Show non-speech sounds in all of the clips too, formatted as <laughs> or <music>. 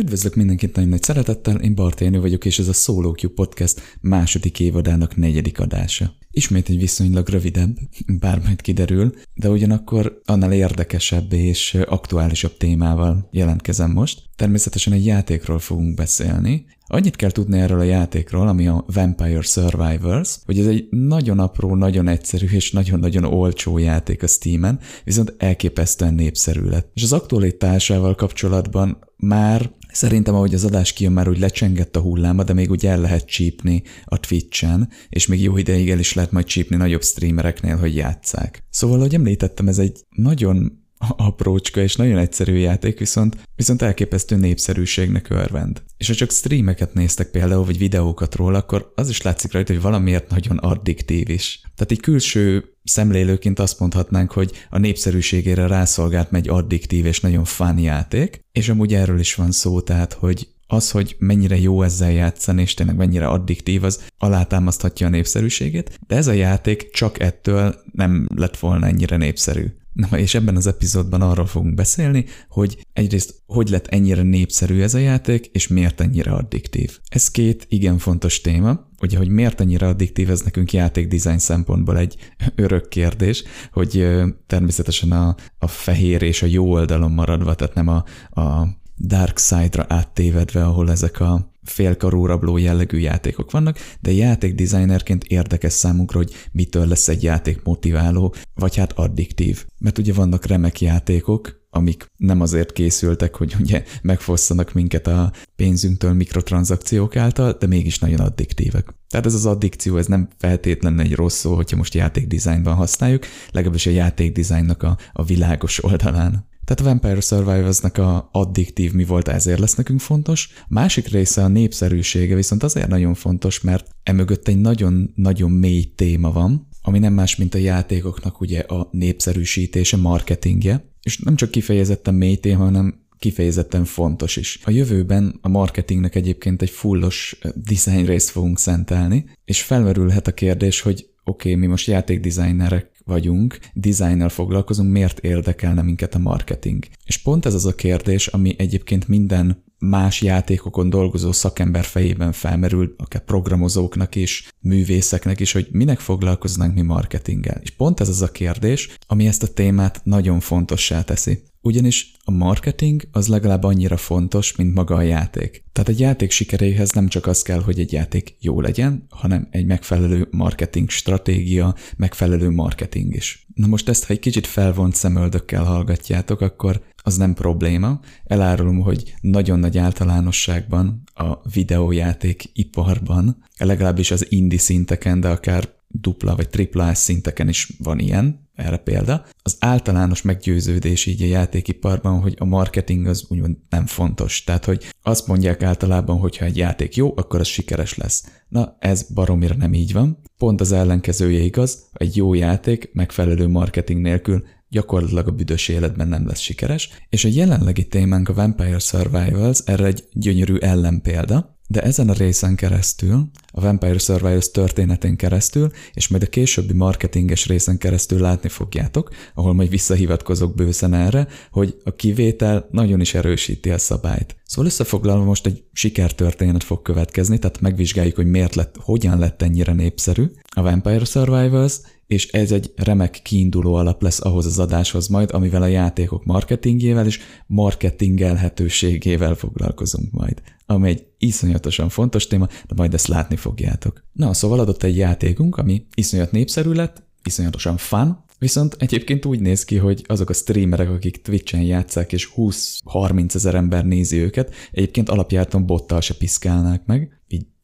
Üdvözlök mindenkit nagyon nagy szeretettel, én Barténő vagyok, és ez a Solo Q Podcast második évadának negyedik adása. Ismét egy viszonylag rövidebb, bár majd kiderül, de ugyanakkor annál érdekesebb és aktuálisabb témával jelentkezem most. Természetesen egy játékról fogunk beszélni. Annyit kell tudni erről a játékról, ami a Vampire Survivors, hogy ez egy nagyon apró, nagyon egyszerű és nagyon-nagyon olcsó játék a Steam-en, viszont elképesztően népszerű lett. És az aktualitásával kapcsolatban már Szerintem, ahogy az adás kijön, már úgy lecsengett a hulláma, de még úgy el lehet csípni a Twitch-en, és még jó ideig el is lehet majd csípni nagyobb streamereknél, hogy játszák. Szóval, ahogy említettem, ez egy nagyon aprócska és nagyon egyszerű játék, viszont, viszont elképesztő népszerűségnek örvend. És ha csak streameket néztek például, vagy videókat róla, akkor az is látszik rajta, hogy valamiért nagyon addiktív is. Tehát egy külső szemlélőként azt mondhatnánk, hogy a népszerűségére rászolgált egy addiktív és nagyon fun játék, és amúgy erről is van szó, tehát hogy az, hogy mennyire jó ezzel játszani, és tényleg mennyire addiktív, az alátámaszthatja a népszerűségét, de ez a játék csak ettől nem lett volna ennyire népszerű. Na, és ebben az epizódban arról fogunk beszélni, hogy egyrészt hogy lett ennyire népszerű ez a játék, és miért ennyire addiktív. Ez két igen fontos téma, ugye, hogy miért ennyire addiktív, ez nekünk játékdesign szempontból egy <laughs> örök kérdés, hogy természetesen a, a fehér és a jó oldalon maradva, tehát nem a, a dark side-ra áttévedve, ahol ezek a félkarú rabló jellegű játékok vannak, de játékdesignerként érdekes számunkra, hogy mitől lesz egy játék motiváló, vagy hát addiktív. Mert ugye vannak remek játékok, amik nem azért készültek, hogy ugye megfosszanak minket a pénzünktől mikrotranszakciók által, de mégis nagyon addiktívek. Tehát ez az addikció, ez nem feltétlenül egy rossz szó, hogyha most játékdesignban használjuk, legalábbis a játékdesignnak a, a világos oldalán. Tehát a Vampire Survivors-nak a addiktív mi volt, ezért lesz nekünk fontos. Másik része a népszerűsége viszont azért nagyon fontos, mert emögött egy nagyon-nagyon mély téma van, ami nem más, mint a játékoknak ugye a népszerűsítése, marketingje, és nem csak kifejezetten mély téma, hanem kifejezetten fontos is. A jövőben a marketingnek egyébként egy fullos design részt fogunk szentelni, és felmerülhet a kérdés, hogy oké, okay, mi most játékdesignerek vagyunk, dizájnnal foglalkozunk, miért érdekelne minket a marketing? És pont ez az a kérdés, ami egyébként minden más játékokon dolgozó szakember fejében felmerül, akár programozóknak is, művészeknek is, hogy minek foglalkoznánk mi marketinggel. És pont ez az a kérdés, ami ezt a témát nagyon fontossá teszi. Ugyanis a marketing az legalább annyira fontos, mint maga a játék. Tehát egy játék sikeréhez nem csak az kell, hogy egy játék jó legyen, hanem egy megfelelő marketing stratégia, megfelelő marketing is. Na most ezt, ha egy kicsit felvont szemöldökkel hallgatjátok, akkor az nem probléma. Elárulom, hogy nagyon nagy általánosságban a videójáték iparban, legalábbis az indie szinteken, de akár dupla vagy tripla S szinteken is van ilyen, erre példa. Az általános meggyőződés így a játékiparban, hogy a marketing az úgymond nem fontos. Tehát, hogy azt mondják általában, hogy ha egy játék jó, akkor az sikeres lesz. Na, ez baromira nem így van. Pont az ellenkezője igaz, egy jó játék megfelelő marketing nélkül gyakorlatilag a büdös életben nem lesz sikeres, és a jelenlegi témánk a Vampire Survivals erre egy gyönyörű ellenpélda, de ezen a részen keresztül, a Vampire Survivors történetén keresztül, és majd a későbbi marketinges részen keresztül látni fogjátok, ahol majd visszahivatkozok bőszen erre, hogy a kivétel nagyon is erősíti a szabályt. Szóval összefoglalva most egy sikertörténet fog következni, tehát megvizsgáljuk, hogy miért lett, hogyan lett ennyire népszerű a Vampire Survivors, és ez egy remek kiinduló alap lesz ahhoz az adáshoz majd, amivel a játékok marketingjével és marketingelhetőségével foglalkozunk majd, ami egy iszonyatosan fontos téma, de majd ezt látni fogjátok. Na, szóval adott egy játékunk, ami iszonyat népszerű lett, iszonyatosan fun, Viszont egyébként úgy néz ki, hogy azok a streamerek, akik Twitch-en játszák, és 20-30 ezer ember nézi őket, egyébként alapjártan bottal se piszkálnák meg,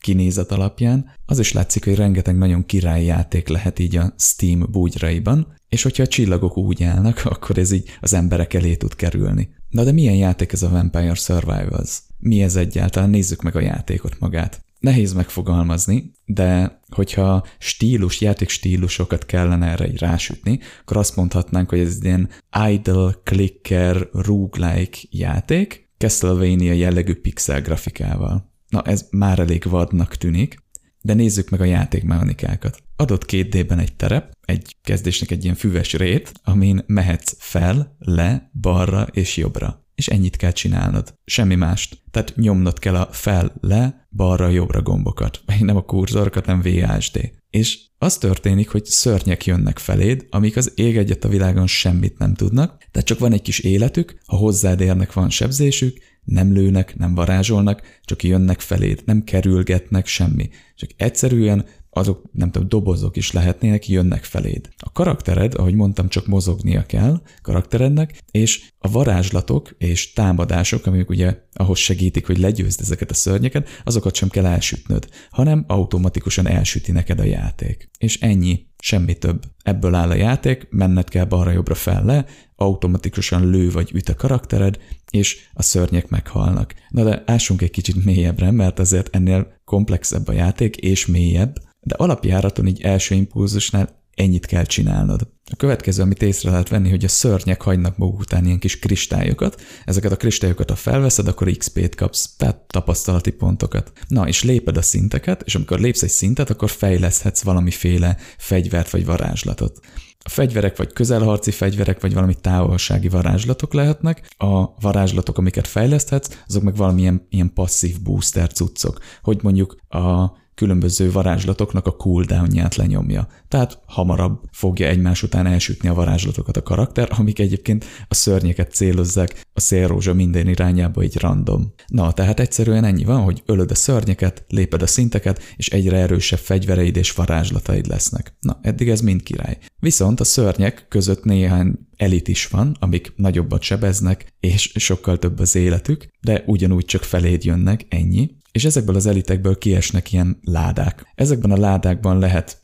kinézet alapján, az is látszik, hogy rengeteg nagyon király játék lehet így a Steam búgyraiban, és hogyha a csillagok úgy állnak, <laughs> akkor ez így az emberek elé tud kerülni. Na de milyen játék ez a Vampire Survivors? Mi ez egyáltalán? Nézzük meg a játékot magát. Nehéz megfogalmazni, de hogyha stílus, játékstílusokat kellene erre így rásütni, akkor azt mondhatnánk, hogy ez ilyen idle, clicker, roguelike játék, Castlevania jellegű pixel grafikával. Na ez már elég vadnak tűnik, de nézzük meg a játékmechanikákat. Adott két D-ben egy terep, egy kezdésnek egy ilyen füves rét, amin mehetsz fel, le, balra és jobbra. és ennyit kell csinálnod. Semmi mást. Tehát nyomnod kell a fel, le, balra, jobbra gombokat. Nem a kurzorokat, nem VASD. És az történik, hogy szörnyek jönnek feléd, amik az ég egyet a világon semmit nem tudnak, tehát csak van egy kis életük, ha hozzád érnek, van sebzésük, nem lőnek, nem varázsolnak, csak jönnek feléd, nem kerülgetnek semmi. Csak egyszerűen azok, nem tudom, dobozok is lehetnének, jönnek feléd. A karaktered, ahogy mondtam, csak mozognia kell karakterednek, és a varázslatok és támadások, amik ugye ahhoz segítik, hogy legyőzd ezeket a szörnyeket, azokat sem kell elsütnöd, hanem automatikusan elsüti neked a játék. És ennyi, semmi több. Ebből áll a játék, menned kell balra-jobbra fel le, automatikusan lő vagy üt a karaktered, és a szörnyek meghalnak. Na de ássunk egy kicsit mélyebbre, mert azért ennél komplexebb a játék, és mélyebb, de alapjáraton így első impulzusnál ennyit kell csinálnod. A következő, amit észre lehet venni, hogy a szörnyek hagynak maguk után ilyen kis kristályokat, ezeket a kristályokat, ha felveszed, akkor XP-t kapsz, tehát tapasztalati pontokat. Na, és léped a szinteket, és amikor lépsz egy szintet, akkor fejleszthetsz valamiféle fegyvert vagy varázslatot. A fegyverek vagy közelharci fegyverek, vagy valami távolsági varázslatok lehetnek. A varázslatok, amiket fejleszthetsz, azok meg valamilyen ilyen passzív booster cuccok, hogy mondjuk a különböző varázslatoknak a cooldownját lenyomja. Tehát hamarabb fogja egymás után elsütni a varázslatokat a karakter, amik egyébként a szörnyeket célozzák a szélrózsa minden irányába egy random. Na, tehát egyszerűen ennyi van, hogy ölöd a szörnyeket, léped a szinteket, és egyre erősebb fegyvereid és varázslataid lesznek. Na, eddig ez mind király. Viszont a szörnyek között néhány elit is van, amik nagyobbat sebeznek, és sokkal több az életük, de ugyanúgy csak feléd jönnek, ennyi és ezekből az elitekből kiesnek ilyen ládák. Ezekben a ládákban lehet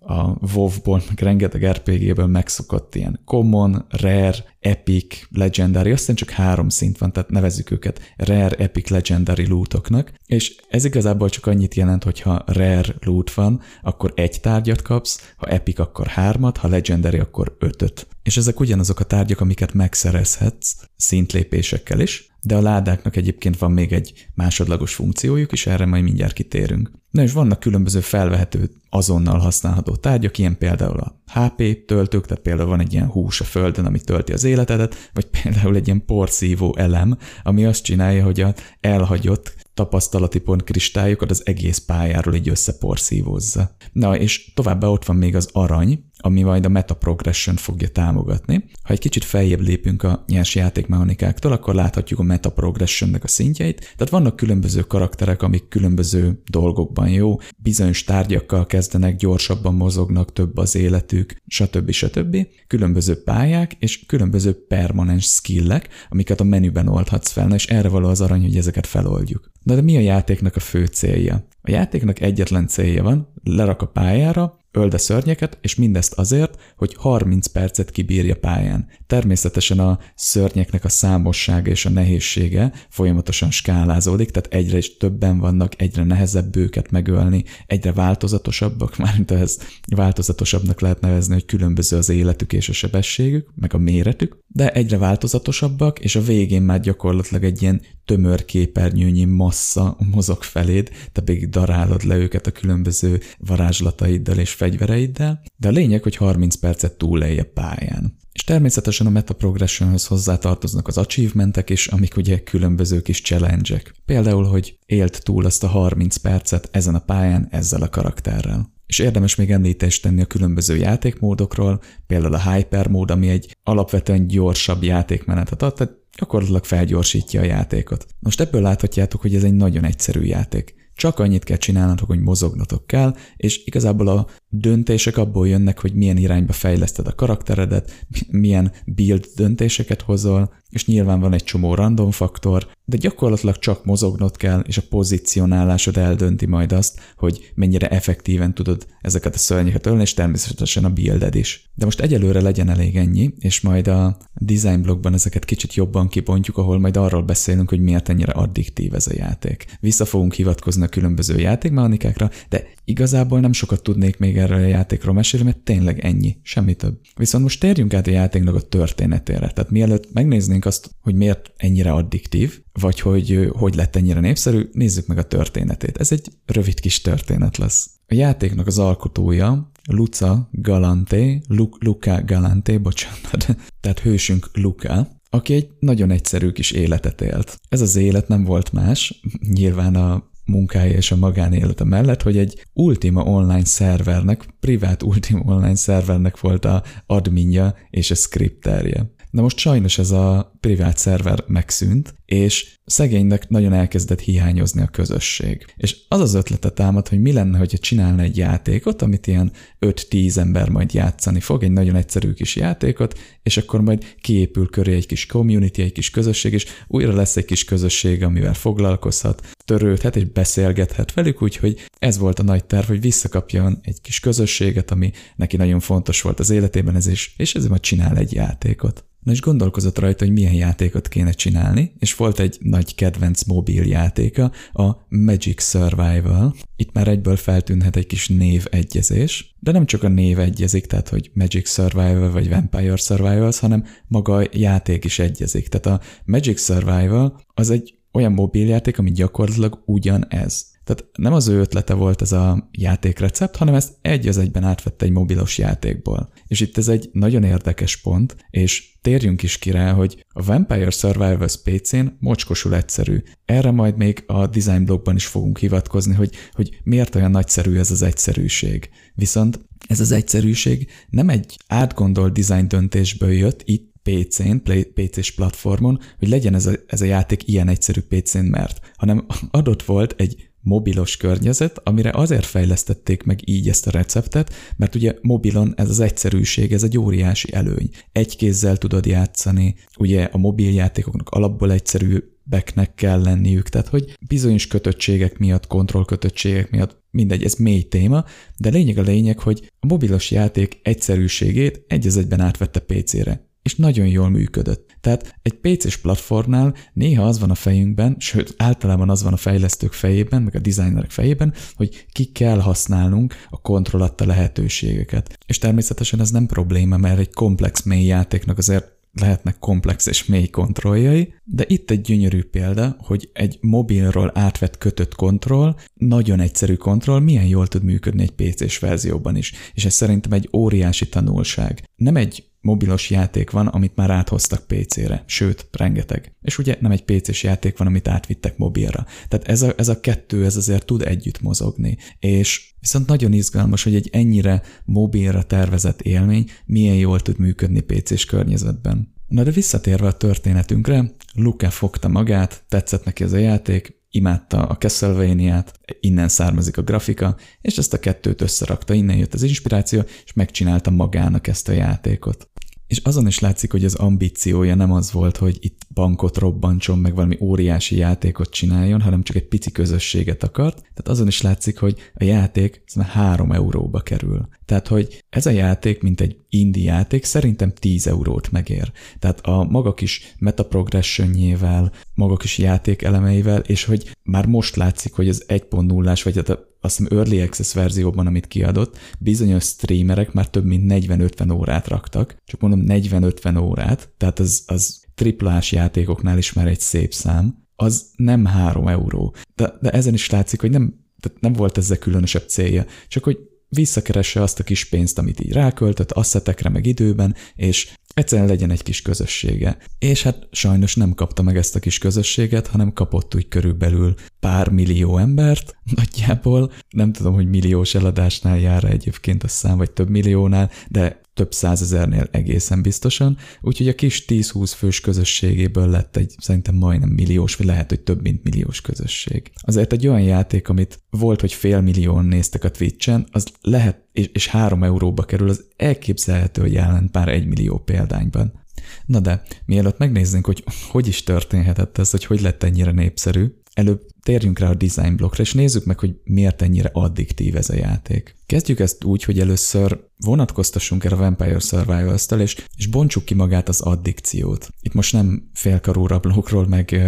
a WoW-ból, meg rengeteg RPG-ből megszokott ilyen common, rare, epic, legendary, aztán csak három szint van, tehát nevezzük őket rare, epic, legendary lootoknak, és ez igazából csak annyit jelent, hogy ha rare loot van, akkor egy tárgyat kapsz, ha epic, akkor hármat, ha legendary, akkor ötöt. És ezek ugyanazok a tárgyak, amiket megszerezhetsz szintlépésekkel is, de a ládáknak egyébként van még egy másodlagos funkciójuk, és erre majd mindjárt kitérünk. Na és vannak különböző felvehető, azonnal használható tárgyak, ilyen például a HP töltők, tehát például van egy ilyen hús a földön, ami tölti az életedet, vagy például egy ilyen porszívó elem, ami azt csinálja, hogy a elhagyott tapasztalati pont kristályokat az egész pályáról így összeporszívózza. Na, és továbbá ott van még az arany, ami majd a meta progression fogja támogatni. Ha egy kicsit feljebb lépünk a nyers játékmechanikáktól, akkor láthatjuk a meta progressionnek a szintjeit. Tehát vannak különböző karakterek, amik különböző dolgokban jó, bizonyos tárgyakkal kezdenek, gyorsabban mozognak, több az életük, stb. stb. Különböző pályák és különböző permanens skillek, amiket a menüben oldhatsz fel, na és erre való az arany, hogy ezeket feloldjuk. De, de mi a játéknak a fő célja? A játéknak egyetlen célja van, lerak a pályára, öld a szörnyeket, és mindezt azért, hogy 30 percet kibírja pályán. Természetesen a szörnyeknek a számossága és a nehézsége folyamatosan skálázódik, tehát egyre is többen vannak, egyre nehezebb őket megölni, egyre változatosabbak, <laughs> mármint ehhez változatosabbnak lehet nevezni, hogy különböző az életük és a sebességük, meg a méretük, de egyre változatosabbak, és a végén már gyakorlatilag egy ilyen tömör képernyőnyi massza mozog feléd, te pedig darálod le őket a különböző varázslataiddal és fegyvereiddel, de a lényeg, hogy 30 percet túl a pályán. És természetesen a meta progressionhöz hozzátartoznak az achievementek is, amik ugye különböző kis challenge-ek. Például, hogy élt túl azt a 30 percet ezen a pályán ezzel a karakterrel. És érdemes még említést tenni a különböző játékmódokról, például a Hyper mód, ami egy alapvetően gyorsabb játékmenetet ad, tehát gyakorlatilag felgyorsítja a játékot. Most ebből láthatjátok, hogy ez egy nagyon egyszerű játék. Csak annyit kell csinálnatok, hogy mozognatok kell, és igazából a döntések abból jönnek, hogy milyen irányba fejleszted a karakteredet, milyen build döntéseket hozol, és nyilván van egy csomó random faktor, de gyakorlatilag csak mozognod kell, és a pozícionálásod eldönti majd azt, hogy mennyire effektíven tudod ezeket a szörnyeket ölni, és természetesen a builded is. De most egyelőre legyen elég ennyi, és majd a design blogban ezeket kicsit jobban kibontjuk, ahol majd arról beszélünk, hogy miért ennyire addiktív ez a játék. Vissza fogunk hivatkozni a különböző játékmechanikákra, de igazából nem sokat tudnék még erről a játékról mesélni, mert tényleg ennyi, semmi több. Viszont most térjünk át a játéknak a történetére. Tehát mielőtt megnéznénk azt, hogy miért ennyire addiktív, vagy hogy hogy lett ennyire népszerű, nézzük meg a történetét. Ez egy rövid kis történet lesz. A játéknak az alkotója Luca Galante, Lu- Luca Galante, bocsánat, <laughs> tehát hősünk Luca, aki egy nagyon egyszerű kis életet élt. Ez az élet nem volt más, nyilván a munkája és a magánélete mellett, hogy egy Ultima online szervernek, privát Ultima online szervernek volt a adminja és a scripterje. Na most sajnos ez a privát szerver megszűnt, és szegénynek nagyon elkezdett hiányozni a közösség. És az az ötlete támad, hogy mi lenne, hogyha csinálna egy játékot, amit ilyen 5-10 ember majd játszani fog, egy nagyon egyszerű kis játékot, és akkor majd kiépül köré egy kis community, egy kis közösség, és újra lesz egy kis közösség, amivel foglalkozhat, törődhet és beszélgethet velük, úgyhogy ez volt a nagy terv, hogy visszakapjon egy kis közösséget, ami neki nagyon fontos volt az életében, ez is, és ezért majd csinál egy játékot. Na és gondolkozott rajta, hogy milyen játékot kéne csinálni, és volt egy nagy kedvenc mobil játéka, a Magic Survival. Itt már egyből feltűnhet egy kis névegyezés, de nem csak a név egyezik, tehát hogy Magic Survival vagy Vampire Survivals, hanem maga a játék is egyezik. Tehát a Magic Survival az egy olyan mobiljáték, ami gyakorlatilag ugyanez. Tehát nem az ő ötlete volt ez a játékrecept, hanem ezt egy az egyben átvette egy mobilos játékból. És itt ez egy nagyon érdekes pont, és térjünk is ki rá, hogy a Vampire Survivors PC-n mocskosul egyszerű. Erre majd még a design blogban is fogunk hivatkozni, hogy, hogy miért olyan nagyszerű ez az egyszerűség. Viszont ez az egyszerűség nem egy átgondolt design döntésből jött itt PC-n, PC-s platformon, hogy legyen ez a, ez a játék ilyen egyszerű PC-n, mert, hanem adott volt egy mobilos környezet, amire azért fejlesztették meg így ezt a receptet, mert ugye mobilon ez az egyszerűség, ez egy óriási előny. Egy kézzel tudod játszani, ugye a mobiljátékoknak alapból egyszerű beknek kell lenniük, tehát hogy bizonyos kötöttségek miatt, kontrollkötöttségek miatt, mindegy, ez mély téma, de lényeg a lényeg, hogy a mobilos játék egyszerűségét egy az egyben átvette PC-re és nagyon jól működött. Tehát egy PC-s platformnál néha az van a fejünkben, sőt általában az van a fejlesztők fejében, meg a designerek fejében, hogy ki kell használnunk a kontrollatta lehetőségeket. És természetesen ez nem probléma, mert egy komplex mély játéknak azért lehetnek komplex és mély kontrolljai, de itt egy gyönyörű példa, hogy egy mobilról átvett kötött kontroll, nagyon egyszerű kontroll, milyen jól tud működni egy PC-s verzióban is. És ez szerintem egy óriási tanulság. Nem egy mobilos játék van, amit már áthoztak PC-re, sőt, rengeteg. És ugye nem egy PC-s játék van, amit átvittek mobilra. Tehát ez a, ez a kettő, ez azért tud együtt mozogni. És viszont nagyon izgalmas, hogy egy ennyire mobilra tervezett élmény milyen jól tud működni PC-s környezetben. Na de visszatérve a történetünkre, Luke fogta magát, tetszett neki ez a játék, imádta a castlevania innen származik a grafika, és ezt a kettőt összerakta, innen jött az inspiráció, és megcsinálta magának ezt a játékot. És azon is látszik, hogy az ambíciója nem az volt, hogy itt bankot robbantson, meg valami óriási játékot csináljon, hanem csak egy pici közösséget akart. Tehát azon is látszik, hogy a játék már 3 euróba kerül. Tehát, hogy ez a játék, mint egy indie játék, szerintem 10 eurót megér. Tehát a maga kis metaprogressionjével, maga kis játék elemeivel, és hogy már most látszik, hogy az 1.0-ás, vagy hát azt hiszem Early Access verzióban, amit kiadott, bizonyos streamerek már több mint 40-50 órát raktak. Csak mondom 40-50 órát, tehát az, az triplás játékoknál is már egy szép szám. Az nem 3 euró. De, de ezen is látszik, hogy nem, tehát nem volt ezzel különösebb célja, csak hogy visszakeresse azt a kis pénzt, amit így ráköltött, asszetekre meg időben, és egyszerűen legyen egy kis közössége. És hát sajnos nem kapta meg ezt a kis közösséget, hanem kapott úgy körülbelül pár millió embert, <laughs> nagyjából. Nem tudom, hogy milliós eladásnál jár egyébként a szám, vagy több milliónál, de több százezernél egészen biztosan, úgyhogy a kis 10-20 fős közösségéből lett egy szerintem majdnem milliós, vagy lehet, hogy több mint milliós közösség. Azért egy olyan játék, amit volt, hogy fél millióan néztek a Twitch-en, az lehet, és, és három euróba kerül, az elképzelhető, hogy jelent pár egy millió példányban. Na de, mielőtt megnézzünk, hogy hogy is történhetett ez, hogy hogy lett ennyire népszerű, előbb térjünk rá a design blokkra, és nézzük meg, hogy miért ennyire addiktív ez a játék. Kezdjük ezt úgy, hogy először vonatkoztassunk erre a Vampire survivors és, és bontsuk ki magát az addikciót. Itt most nem félkarú rablókról, meg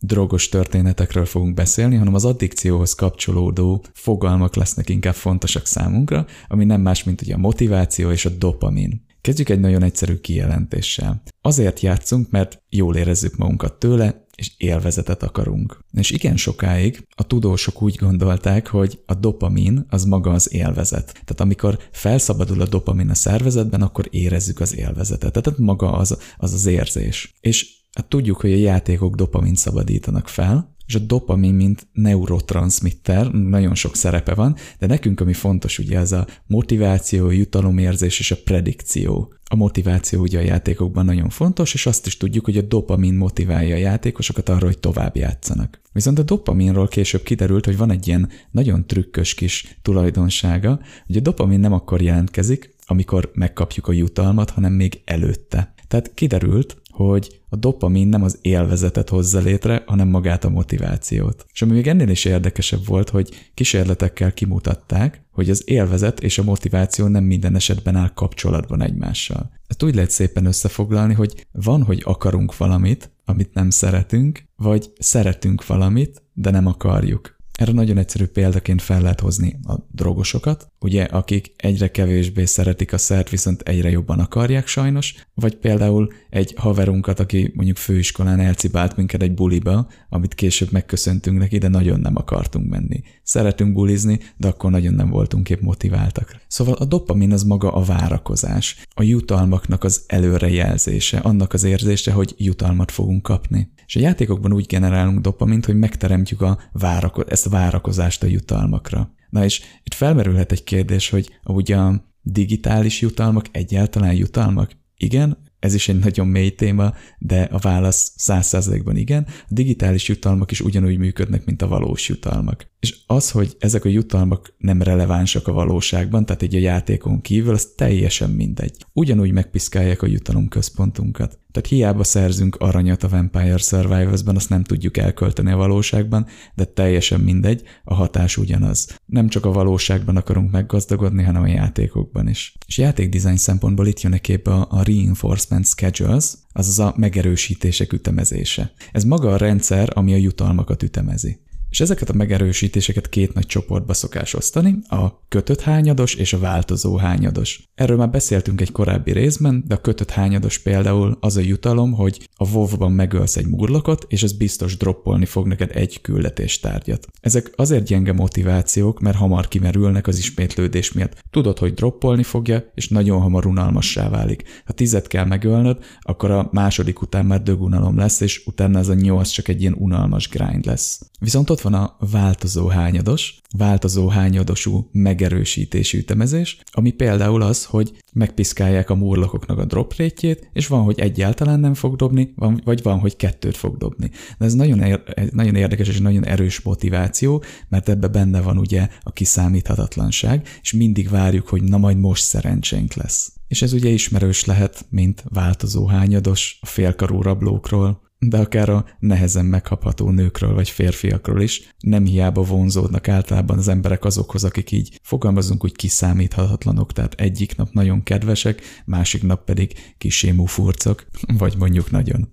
drogos történetekről fogunk beszélni, hanem az addikcióhoz kapcsolódó fogalmak lesznek inkább fontosak számunkra, ami nem más, mint ugye a motiváció és a dopamin. Kezdjük egy nagyon egyszerű kijelentéssel. Azért játszunk, mert jól érezzük magunkat tőle, és élvezetet akarunk. És igen sokáig a tudósok úgy gondolták, hogy a dopamin az maga az élvezet. Tehát amikor felszabadul a dopamin a szervezetben, akkor érezzük az élvezetet. Tehát maga az az, az érzés. És hát tudjuk, hogy a játékok dopamin szabadítanak fel, és a dopamin, mint neurotranszmitter, nagyon sok szerepe van, de nekünk, ami fontos, ugye ez a motiváció, jutalomérzés és a predikció. A motiváció ugye a játékokban nagyon fontos, és azt is tudjuk, hogy a dopamin motiválja a játékosokat arra, hogy tovább játszanak. Viszont a dopaminról később kiderült, hogy van egy ilyen nagyon trükkös kis tulajdonsága, hogy a dopamin nem akkor jelentkezik, amikor megkapjuk a jutalmat, hanem még előtte. Tehát kiderült, hogy a dopamin nem az élvezetet hozza létre, hanem magát a motivációt. És ami még ennél is érdekesebb volt, hogy kísérletekkel kimutatták, hogy az élvezet és a motiváció nem minden esetben áll kapcsolatban egymással. Ezt úgy lehet szépen összefoglalni, hogy van, hogy akarunk valamit, amit nem szeretünk, vagy szeretünk valamit, de nem akarjuk. Erre nagyon egyszerű példaként fel lehet hozni a drogosokat, ugye, akik egyre kevésbé szeretik a szert, viszont egyre jobban akarják sajnos, vagy például egy haverunkat, aki mondjuk főiskolán elcibált minket egy buliba, amit később megköszöntünk neki, de nagyon nem akartunk menni. Szeretünk bulizni, de akkor nagyon nem voltunk épp motiváltak. Szóval a dopamin az maga a várakozás, a jutalmaknak az előrejelzése, annak az érzése, hogy jutalmat fogunk kapni. És a játékokban úgy generálunk dopamint, hogy megteremtjük a várako- ezt a várakozást a jutalmakra. Na és itt felmerülhet egy kérdés, hogy ugye a digitális jutalmak egyáltalán jutalmak? Igen, ez is egy nagyon mély téma, de a válasz száz százalékban igen. A digitális jutalmak is ugyanúgy működnek, mint a valós jutalmak. És az, hogy ezek a jutalmak nem relevánsak a valóságban, tehát egy a játékon kívül, az teljesen mindegy. Ugyanúgy megpiszkálják a jutalomközpontunkat. Tehát hiába szerzünk aranyat a Vampire Survivors-ben, azt nem tudjuk elkölteni a valóságban, de teljesen mindegy, a hatás ugyanaz. Nem csak a valóságban akarunk meggazdagodni, hanem a játékokban is. És játékdesign szempontból itt jön a képbe a reinforcement schedules, azaz a megerősítések ütemezése. Ez maga a rendszer, ami a jutalmakat ütemezi. És ezeket a megerősítéseket két nagy csoportba szokás osztani, a kötött hányados és a változó hányados. Erről már beszéltünk egy korábbi részben, de a kötött hányados például az a jutalom, hogy a WoW-ban megölsz egy murlokot, és ez biztos droppolni fog neked egy küldetéstárgyat. Ezek azért gyenge motivációk, mert hamar kimerülnek az ismétlődés miatt. Tudod, hogy droppolni fogja, és nagyon hamar unalmassá válik. Ha tizet kell megölnöd, akkor a második után már dögunalom lesz, és utána ez a nyolc csak egy ilyen unalmas grind lesz. Viszont ott van a változó hányados, változó hányadosú megerősítésű ütemezés, ami például az, hogy megpiszkálják a murlokoknak a drop rétjét, és van, hogy egyáltalán nem fog dobni, van, vagy van, hogy kettőt fog dobni. De ez nagyon, ér, nagyon érdekes és nagyon erős motiváció, mert ebbe benne van ugye a kiszámíthatatlanság, és mindig várjuk, hogy na majd most szerencsénk lesz. És ez ugye ismerős lehet, mint változó hányados a félkarú rablókról, de akár a nehezen megkapható nőkről vagy férfiakról is. Nem hiába vonzódnak általában az emberek azokhoz, akik így fogalmazunk úgy kiszámíthatatlanok, tehát egyik nap nagyon kedvesek, másik nap pedig kisémú furcok, vagy mondjuk nagyon.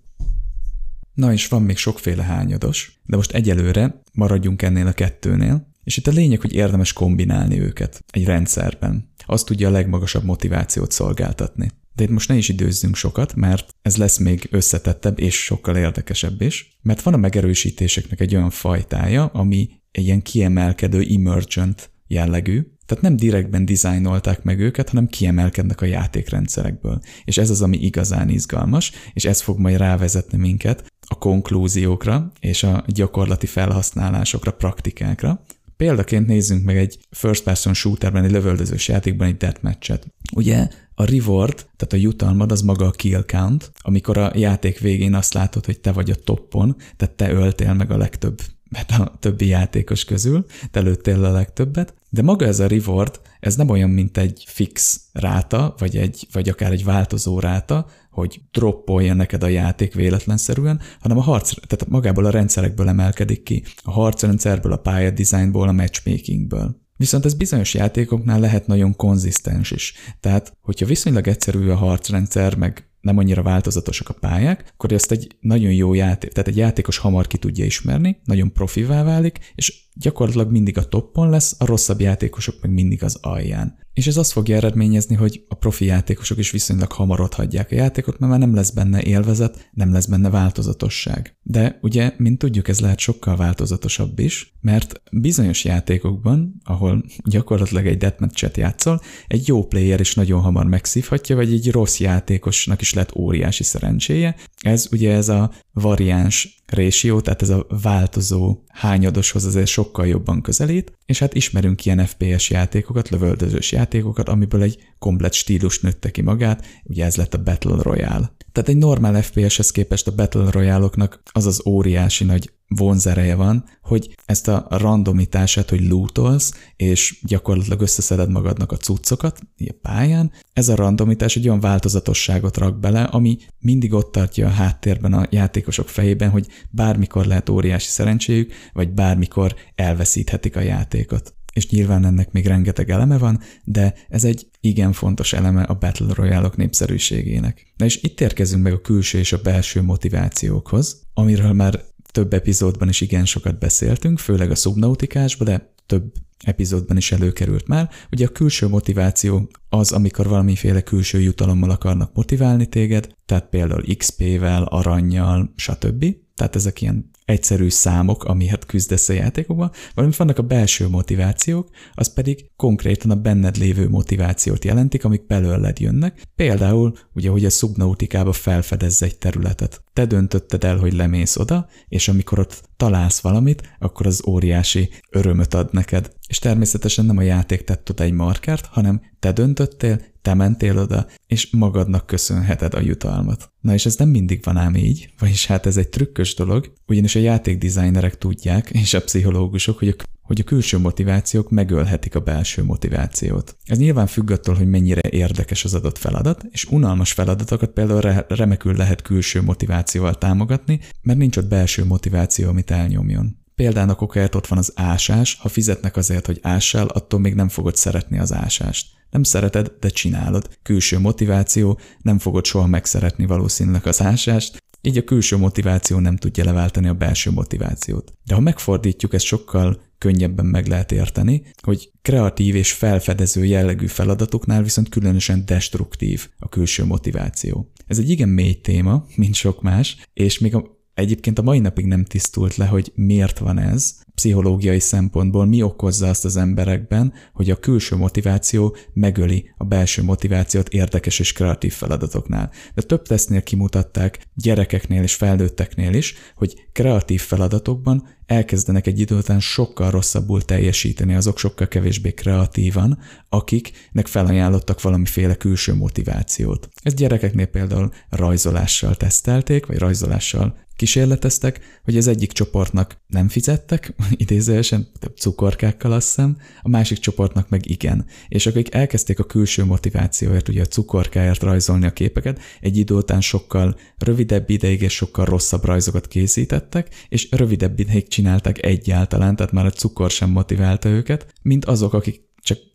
Na és van még sokféle hányados, de most egyelőre maradjunk ennél a kettőnél, és itt a lényeg, hogy érdemes kombinálni őket egy rendszerben. Az tudja a legmagasabb motivációt szolgáltatni. De itt most ne is időzzünk sokat, mert ez lesz még összetettebb és sokkal érdekesebb is, mert van a megerősítéseknek egy olyan fajtája, ami egy ilyen kiemelkedő emergent jellegű, tehát nem direktben dizájnolták meg őket, hanem kiemelkednek a játékrendszerekből. És ez az, ami igazán izgalmas, és ez fog majd rávezetni minket a konklúziókra és a gyakorlati felhasználásokra, praktikákra. Példaként nézzünk meg egy first person shooterben, egy lövöldözős játékban egy deathmatchet. Ugye a reward, tehát a jutalmad az maga a kill count, amikor a játék végén azt látod, hogy te vagy a toppon, tehát te öltél meg a legtöbb mert a többi játékos közül, te lőttél a legtöbbet, de maga ez a reward, ez nem olyan, mint egy fix ráta, vagy, egy, vagy akár egy változó ráta, hogy droppolja neked a játék véletlenszerűen, hanem a harc, tehát magából a rendszerekből emelkedik ki. A harcrendszerből, a pályadesignból, a matchmakingből. Viszont ez bizonyos játékoknál lehet nagyon konzisztens is. Tehát, hogyha viszonylag egyszerű a harcrendszer, meg nem annyira változatosak a pályák, akkor ezt egy nagyon jó játék, tehát egy játékos hamar ki tudja ismerni, nagyon profivá válik, és gyakorlatilag mindig a toppon lesz, a rosszabb játékosok meg mindig az alján. És ez azt fogja eredményezni, hogy a profi játékosok is viszonylag hamar ott hagyják a játékot, mert már nem lesz benne élvezet, nem lesz benne változatosság. De ugye, mint tudjuk, ez lehet sokkal változatosabb is, mert bizonyos játékokban, ahol gyakorlatilag egy deathmatch-et játszol, egy jó player is nagyon hamar megszívhatja, vagy egy rossz játékosnak is lehet óriási szerencséje. Ez ugye ez a variáns ratio, tehát ez a változó hányadoshoz azért sokkal jobban közelít, és hát ismerünk ilyen FPS játékokat, lövöldözős játékokat, amiből egy komplet stílus nőtte ki magát, ugye ez lett a Battle Royale. Tehát egy normál FPS-hez képest a Battle Royale-oknak az az óriási nagy vonzereje van, hogy ezt a randomitását, hogy lootolsz, és gyakorlatilag összeszeded magadnak a cuccokat a pályán, ez a randomitás egy olyan változatosságot rak bele, ami mindig ott tartja a háttérben a játékosok fejében, hogy bármikor lehet óriási szerencséjük, vagy bármikor elveszíthetik a játékot és nyilván ennek még rengeteg eleme van, de ez egy igen fontos eleme a Battle royale népszerűségének. Na és itt érkezünk meg a külső és a belső motivációkhoz, amiről már több epizódban is igen sokat beszéltünk, főleg a szubnautikásban, de több epizódban is előkerült már. Ugye a külső motiváció az, amikor valamiféle külső jutalommal akarnak motiválni téged, tehát például XP-vel, aranyjal, stb. Tehát ezek ilyen egyszerű számok, amihet küzdesz a játékokban, valamint vannak a belső motivációk, az pedig konkrétan a benned lévő motivációt jelentik, amik belőled jönnek. Például, ugye, hogy a szubnautikába felfedezze egy területet. Te döntötted el, hogy lemész oda, és amikor ott találsz valamit, akkor az óriási örömöt ad neked. És természetesen nem a játék tett oda egy markert, hanem te döntöttél, te mentél oda, és magadnak köszönheted a jutalmat. Na és ez nem mindig van ám így, vagyis hát ez egy trükkös dolog, ugyanis a játékdesignerek tudják, és a pszichológusok, hogy a hogy a külső motivációk megölhetik a belső motivációt. Ez nyilván függ attól, hogy mennyire érdekes az adott feladat, és unalmas feladatokat például re- remekül lehet külső motivációval támogatni, mert nincs ott belső motiváció, amit elnyomjon. Példának okáért ott van az ásás, ha fizetnek azért, hogy ássál, attól még nem fogod szeretni az ásást. Nem szereted, de csinálod. Külső motiváció, nem fogod soha megszeretni valószínűleg az ásást, így a külső motiváció nem tudja leváltani a belső motivációt. De ha megfordítjuk, ezt sokkal könnyebben meg lehet érteni, hogy kreatív és felfedező jellegű feladatoknál viszont különösen destruktív a külső motiváció. Ez egy igen mély téma, mint sok más, és még a Egyébként a mai napig nem tisztult le, hogy miért van ez, pszichológiai szempontból mi okozza azt az emberekben, hogy a külső motiváció megöli a belső motivációt érdekes és kreatív feladatoknál. De több tesznél kimutatták gyerekeknél és felnőtteknél is, hogy kreatív feladatokban elkezdenek egy idő után sokkal rosszabbul teljesíteni, azok sokkal kevésbé kreatívan, akiknek felajánlottak valamiféle külső motivációt. Ezt gyerekeknél például rajzolással tesztelték, vagy rajzolással kísérleteztek, hogy az egyik csoportnak nem fizettek, <laughs> idézőesen cukorkákkal azt hiszem, a másik csoportnak meg igen. És akik elkezdték a külső motivációért, ugye a cukorkáért rajzolni a képeket, egy idő után sokkal rövidebb ideig és sokkal rosszabb rajzokat készítettek, és rövidebb ideig csinálták egyáltalán, tehát már a cukor sem motiválta őket, mint azok, akik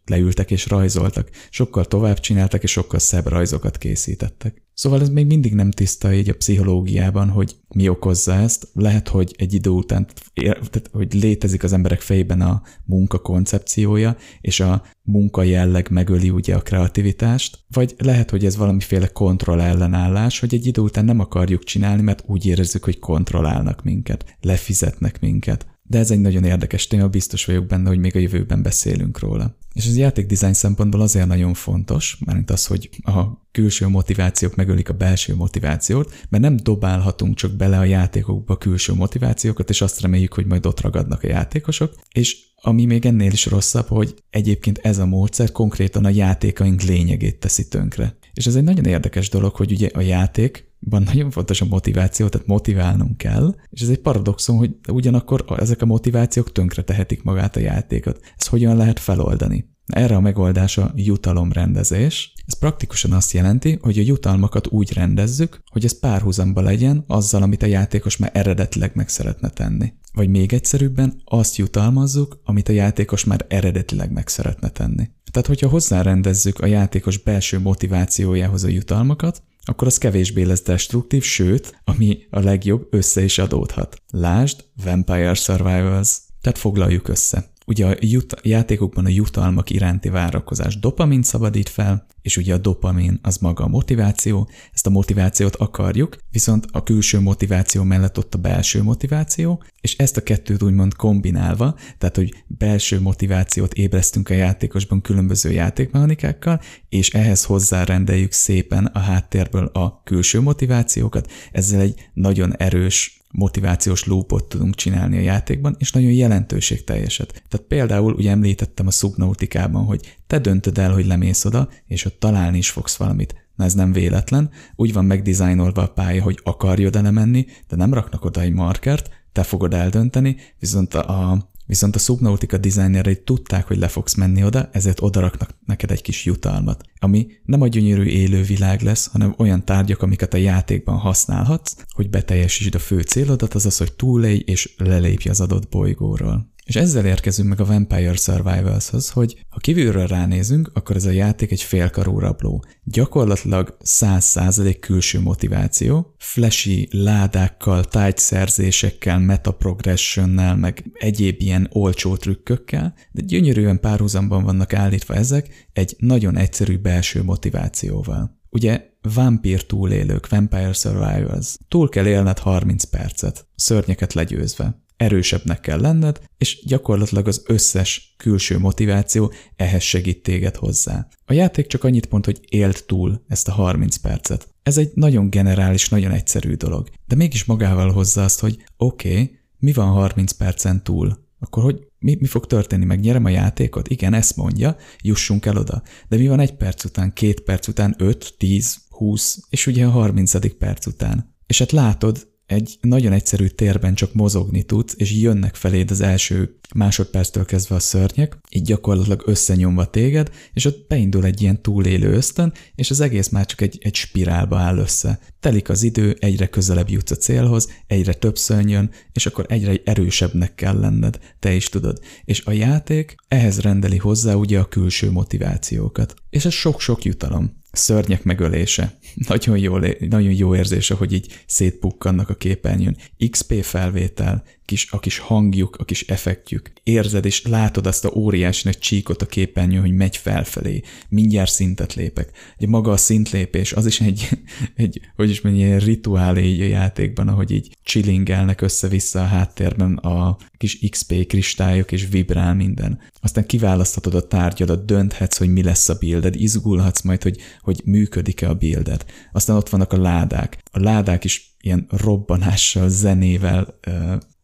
leültek és rajzoltak. Sokkal tovább csináltak, és sokkal szebb rajzokat készítettek. Szóval ez még mindig nem tiszta így a pszichológiában, hogy mi okozza ezt. Lehet, hogy egy idő után, tehát, hogy létezik az emberek fejében a munka koncepciója, és a munka jelleg megöli ugye a kreativitást, vagy lehet, hogy ez valamiféle kontroll ellenállás, hogy egy idő után nem akarjuk csinálni, mert úgy érezzük, hogy kontrollálnak minket, lefizetnek minket. De ez egy nagyon érdekes téma, biztos vagyok benne, hogy még a jövőben beszélünk róla. És az játékdizájn szempontból azért nagyon fontos, mert az, hogy a külső motivációk megölik a belső motivációt, mert nem dobálhatunk csak bele a játékokba külső motivációkat, és azt reméljük, hogy majd ott ragadnak a játékosok, és ami még ennél is rosszabb, hogy egyébként ez a módszer konkrétan a játékaink lényegét teszi tönkre. És ez egy nagyon érdekes dolog, hogy ugye a játék van nagyon fontos a motiváció, tehát motiválnunk kell, és ez egy paradoxon, hogy ugyanakkor ezek a motivációk tönkre tehetik magát a játékot. Ez hogyan lehet feloldani? Erre a megoldás a jutalomrendezés. Ez praktikusan azt jelenti, hogy a jutalmakat úgy rendezzük, hogy ez párhuzamba legyen azzal, amit a játékos már eredetileg meg szeretne tenni. Vagy még egyszerűbben azt jutalmazzuk, amit a játékos már eredetileg meg szeretne tenni. Tehát, hogyha hozzárendezzük a játékos belső motivációjához a jutalmakat, akkor az kevésbé lesz destruktív, sőt, ami a legjobb, össze is adódhat. Lásd Vampire Survivors. Tehát foglaljuk össze. Ugye a jut- játékokban a jutalmak iránti várakozás dopamin szabadít fel, és ugye a dopamin az maga a motiváció, ezt a motivációt akarjuk, viszont a külső motiváció mellett ott a belső motiváció, és ezt a kettőt úgymond kombinálva, tehát hogy belső motivációt ébresztünk a játékosban különböző játékmechanikákkal, és ehhez hozzárendeljük szépen a háttérből a külső motivációkat, ezzel egy nagyon erős motivációs loopot tudunk csinálni a játékban, és nagyon jelentőségteljeset. Tehát például ugye említettem a szubnautikában, hogy te döntöd el, hogy lemész oda, és ott találni is fogsz valamit. Na ez nem véletlen, úgy van megdizájnolva a pálya, hogy akarjod menni, de nem raknak oda egy markert, te fogod eldönteni, viszont a, Viszont a Subnautica designerei tudták, hogy le fogsz menni oda, ezért odaraknak neked egy kis jutalmat, ami nem a gyönyörű élő világ lesz, hanem olyan tárgyak, amiket a játékban használhatsz, hogy beteljesítsd a fő célodat, azaz, hogy túlélj és lelépj az adott bolygóról. És ezzel érkezünk meg a Vampire Survivals-hoz, hogy ha kívülről ránézünk, akkor ez a játék egy félkarú rabló. Gyakorlatilag 100% külső motiváció, flashy ládákkal, tájszerzésekkel, metaprogressionnel, meg egyéb ilyen olcsó trükkökkel, de gyönyörűen párhuzamban vannak állítva ezek egy nagyon egyszerű belső motivációval. Ugye vampír túlélők, Vampire Survivors. Túl kell élned 30 percet, szörnyeket legyőzve erősebbnek kell lenned, és gyakorlatilag az összes külső motiváció ehhez segít téged hozzá. A játék csak annyit mond, hogy élt túl ezt a 30 percet. Ez egy nagyon generális, nagyon egyszerű dolog, de mégis magával hozza azt, hogy oké, okay, mi van 30 percen túl? Akkor hogy mi, mi fog történni? Megnyerem a játékot? Igen, ezt mondja, jussunk el oda. De mi van egy perc után, két perc után, öt, tíz, húsz, és ugye a harmincadik perc után? És hát látod, egy nagyon egyszerű térben csak mozogni tudsz, és jönnek feléd az első másodperctől kezdve a szörnyek, így gyakorlatilag összenyomva téged, és ott beindul egy ilyen túlélő ösztön, és az egész már csak egy, egy spirálba áll össze. Telik az idő, egyre közelebb jutsz a célhoz, egyre több szörny jön, és akkor egyre erősebbnek kell lenned, te is tudod. És a játék ehhez rendeli hozzá ugye a külső motivációkat. És ez sok-sok jutalom szörnyek megölése. Nagyon jó, nagyon jó érzése, hogy így szétpukkannak a képernyőn. XP felvétel, kis, a kis hangjuk, a kis effektjük. Érzed és látod azt a óriási nagy csíkot a képernyőn, hogy megy felfelé. Mindjárt szintet lépek. Ugye maga a szintlépés, az is egy, <laughs> egy hogy is mondja, ilyen rituál így a játékban, ahogy így chillingelnek össze-vissza a háttérben a kis XP kristályok, és vibrál minden. Aztán kiválaszthatod a tárgyadat, dönthetsz, hogy mi lesz a builded, izgulhatsz majd, hogy, hogy működik-e a builded. Aztán ott vannak a ládák. A ládák is ilyen robbanással, zenével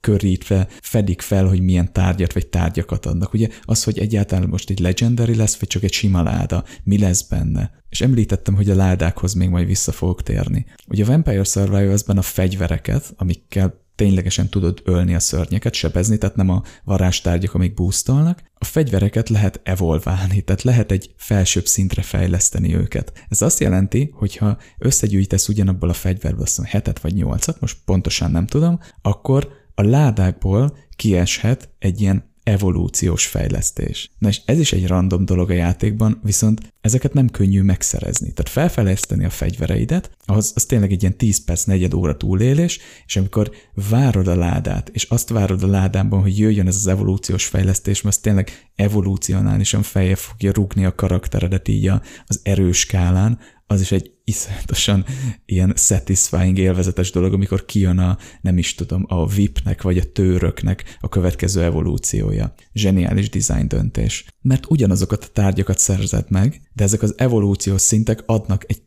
körítve fedik fel, hogy milyen tárgyat vagy tárgyakat adnak. Ugye az, hogy egyáltalán most egy legendary lesz, vagy csak egy sima láda, mi lesz benne. És említettem, hogy a ládákhoz még majd vissza fogok térni. Ugye a Vampire Survivors-ben a fegyvereket, amikkel ténylegesen tudod ölni a szörnyeket, sebezni, tehát nem a varázstárgyak, amik boostolnak. A fegyvereket lehet evolválni, tehát lehet egy felsőbb szintre fejleszteni őket. Ez azt jelenti, hogy ha összegyűjtesz ugyanabból a fegyverből, azt mondom, hetet vagy nyolcat, most pontosan nem tudom, akkor a ládákból kieshet egy ilyen evolúciós fejlesztés. Na és ez is egy random dolog a játékban, viszont ezeket nem könnyű megszerezni. Tehát felfejleszteni a fegyvereidet, az, az tényleg egy ilyen 10 perc, negyed óra túlélés, és amikor várod a ládát, és azt várod a ládában, hogy jöjjön ez az evolúciós fejlesztés, mert az tényleg evolúcionálisan feje fogja rúgni a karakteredet így az erős skálán, az is egy iszonyatosan ilyen satisfying, élvezetes dolog, amikor kijön a, nem is tudom, a VIP-nek vagy a tőröknek a következő evolúciója. Zseniális design döntés. Mert ugyanazokat a tárgyakat szerzed meg, de ezek az evolúciós szintek adnak egy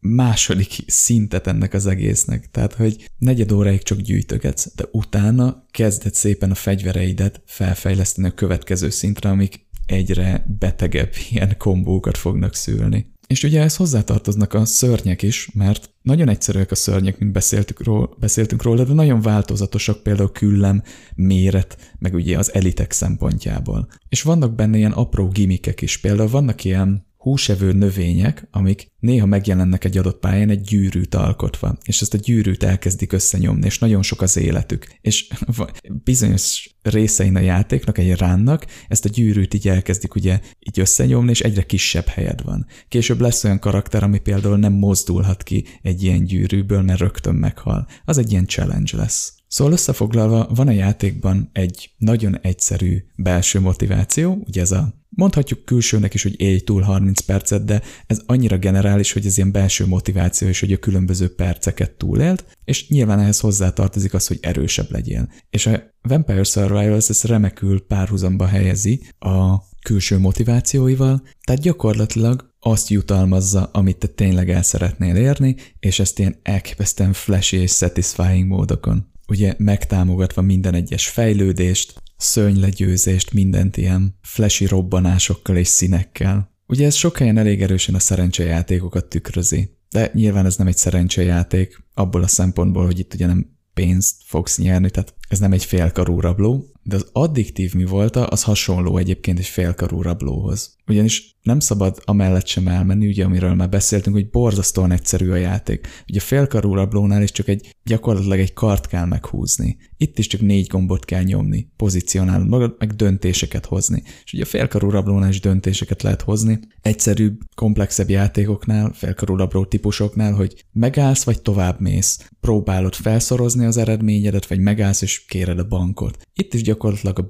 második szintet ennek az egésznek. Tehát, hogy negyed óráig csak gyűjtögetsz, de utána kezded szépen a fegyvereidet felfejleszteni a következő szintre, amik egyre betegebb ilyen kombókat fognak szülni. És ugye ez hozzátartoznak a szörnyek is, mert nagyon egyszerűek a szörnyek, mint beszéltük róla, beszéltünk róla, de nagyon változatosak például küllem, méret, meg ugye az elitek szempontjából. És vannak benne ilyen apró gimikek is, például vannak ilyen húsevő növények, amik néha megjelennek egy adott pályán egy gyűrűt alkotva, és ezt a gyűrűt elkezdik összenyomni, és nagyon sok az életük. És <laughs> bizonyos részein a játéknak, egy ránnak, ezt a gyűrűt így elkezdik ugye így összenyomni, és egyre kisebb helyed van. Később lesz olyan karakter, ami például nem mozdulhat ki egy ilyen gyűrűből, mert rögtön meghal. Az egy ilyen challenge lesz. Szóval összefoglalva van a játékban egy nagyon egyszerű belső motiváció, ugye ez a Mondhatjuk külsőnek is, hogy élj túl 30 percet, de ez annyira generális, hogy ez ilyen belső motiváció is, hogy a különböző perceket túlélt, és nyilván ehhez hozzátartozik az, hogy erősebb legyél. És a Vampire Survivors ezt remekül párhuzamba helyezi a külső motivációival, tehát gyakorlatilag azt jutalmazza, amit te tényleg el szeretnél érni, és ezt ilyen elképesztően flashy és satisfying módokon. Ugye megtámogatva minden egyes fejlődést, szörnylegyőzést, mindent ilyen flashy robbanásokkal és színekkel. Ugye ez sok helyen elég erősen a szerencsejátékokat tükrözi, de nyilván ez nem egy szerencsejáték, abból a szempontból, hogy itt ugye nem pénzt fogsz nyerni, tehát ez nem egy félkarú rabló, de az addiktív mi volt, az hasonló egyébként egy félkarú rablóhoz. Ugyanis nem szabad amellett sem elmenni, ugye amiről már beszéltünk, hogy borzasztóan egyszerű a játék. Ugye a félkarú rablónál is csak egy, gyakorlatilag egy kart kell meghúzni. Itt is csak négy gombot kell nyomni, pozícionálod magad, meg döntéseket hozni. És ugye a félkarú rablónál is döntéseket lehet hozni. Egyszerűbb, komplexebb játékoknál, félkarú rabló típusoknál, hogy megállsz vagy tovább mész. Próbálod felszorozni az eredményedet, vagy megállsz és kéred a bankot. Itt is gyakorlatilag a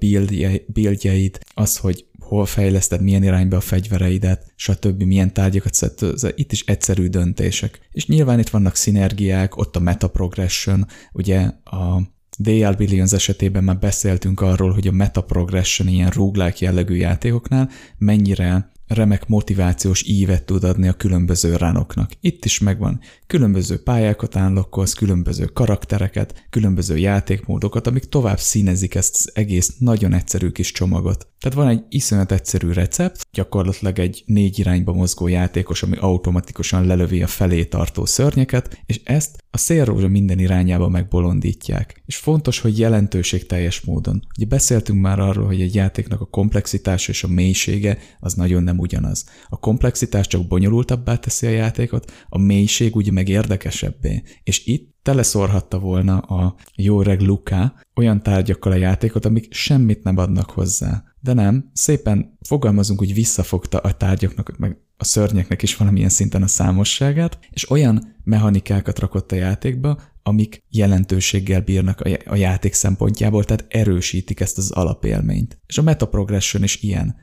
buildjeid, az, hogy hol fejleszted, milyen irányba a fegyvereidet, stb. milyen tárgyakat szed, itt is egyszerű döntések. És nyilván itt vannak szinergiák, ott a meta progression, ugye a DL Billions esetében már beszéltünk arról, hogy a meta progression ilyen roguelike jellegű játékoknál mennyire remek motivációs ívet tud adni a különböző ránoknak. Itt is megvan. Különböző pályákat állokkolsz, különböző karaktereket, különböző játékmódokat, amik tovább színezik ezt az egész nagyon egyszerű kis csomagot. Tehát van egy iszonyat egyszerű recept, gyakorlatilag egy négy irányba mozgó játékos, ami automatikusan lelövi a felé tartó szörnyeket, és ezt a szélrózsa minden irányába megbolondítják. És fontos, hogy jelentőség teljes módon. Ugye beszéltünk már arról, hogy egy játéknak a komplexitása és a mélysége az nagyon nem ugyanaz. A komplexitás csak bonyolultabbá teszi a játékot, a mélység ugye meg érdekesebbé. És itt teleszorhatta volna a jó reg Luka olyan tárgyakkal a játékot, amik semmit nem adnak hozzá. De nem, szépen fogalmazunk, hogy visszafogta a tárgyaknak, meg a szörnyeknek is valamilyen szinten a számosságát, és olyan mechanikákat rakott a játékba, amik jelentőséggel bírnak a játék szempontjából, tehát erősítik ezt az alapélményt. És a meta progression is ilyen.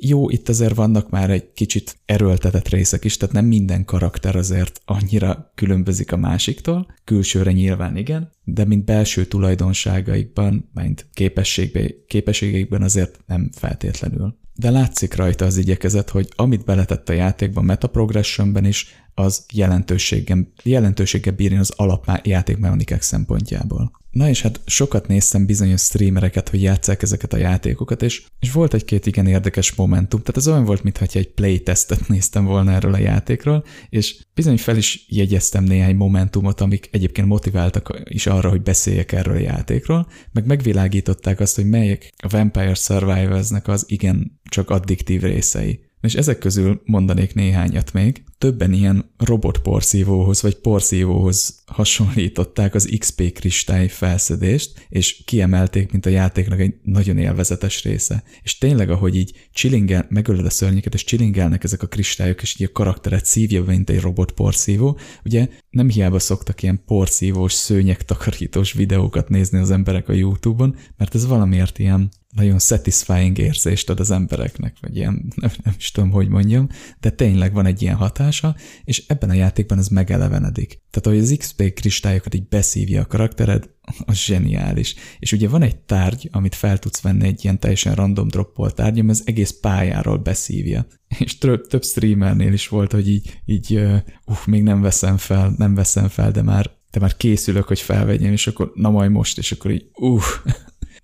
Jó, itt azért vannak már egy kicsit erőltetett részek is, tehát nem minden karakter azért annyira különbözik a másiktól, külsőre nyilván igen, de mint belső tulajdonságaikban, mint képességeikben azért nem feltétlenül. De látszik rajta az igyekezet, hogy amit beletett a játékban, metaprogressionben is, az jelentőséggel, bírni az alapjátékmechanikák szempontjából. Na és hát sokat néztem bizonyos streamereket, hogy játsszák ezeket a játékokat, és, és volt egy-két igen érdekes momentum, tehát ez olyan volt, mintha egy playtestet néztem volna erről a játékról, és bizony fel is jegyeztem néhány momentumot, amik egyébként motiváltak is arra, hogy beszéljek erről a játékról, meg megvilágították azt, hogy melyek a Vampire Survivors-nek az igen csak addiktív részei. És ezek közül mondanék néhányat még. Többen ilyen robot porszívóhoz vagy porszívóhoz hasonlították az XP kristály felszedést, és kiemelték, mint a játéknak egy nagyon élvezetes része. És tényleg, ahogy így csillingel, megölöd a szörnyeket, és csillingelnek ezek a kristályok, és így a karakteret szívja, mint egy robot porszívó, ugye nem hiába szoktak ilyen porszívós, szőnyek takarítós videókat nézni az emberek a YouTube-on, mert ez valamiért ilyen nagyon satisfying érzést ad az embereknek, vagy ilyen, nem, nem is tudom, hogy mondjam, de tényleg van egy ilyen hatása, és ebben a játékban ez megelevenedik. Tehát, hogy az XP kristályokat így beszívja a karaktered, <laughs> az zseniális. És ugye van egy tárgy, amit fel tudsz venni egy ilyen teljesen random droppolt tárgy, ami az egész pályáról beszívja. <laughs> És több, több streamernél is volt, hogy így, így uh, még nem veszem fel, nem veszem fel, de már, de már készülök, hogy felvegyem, és akkor na majd most, és akkor így uh,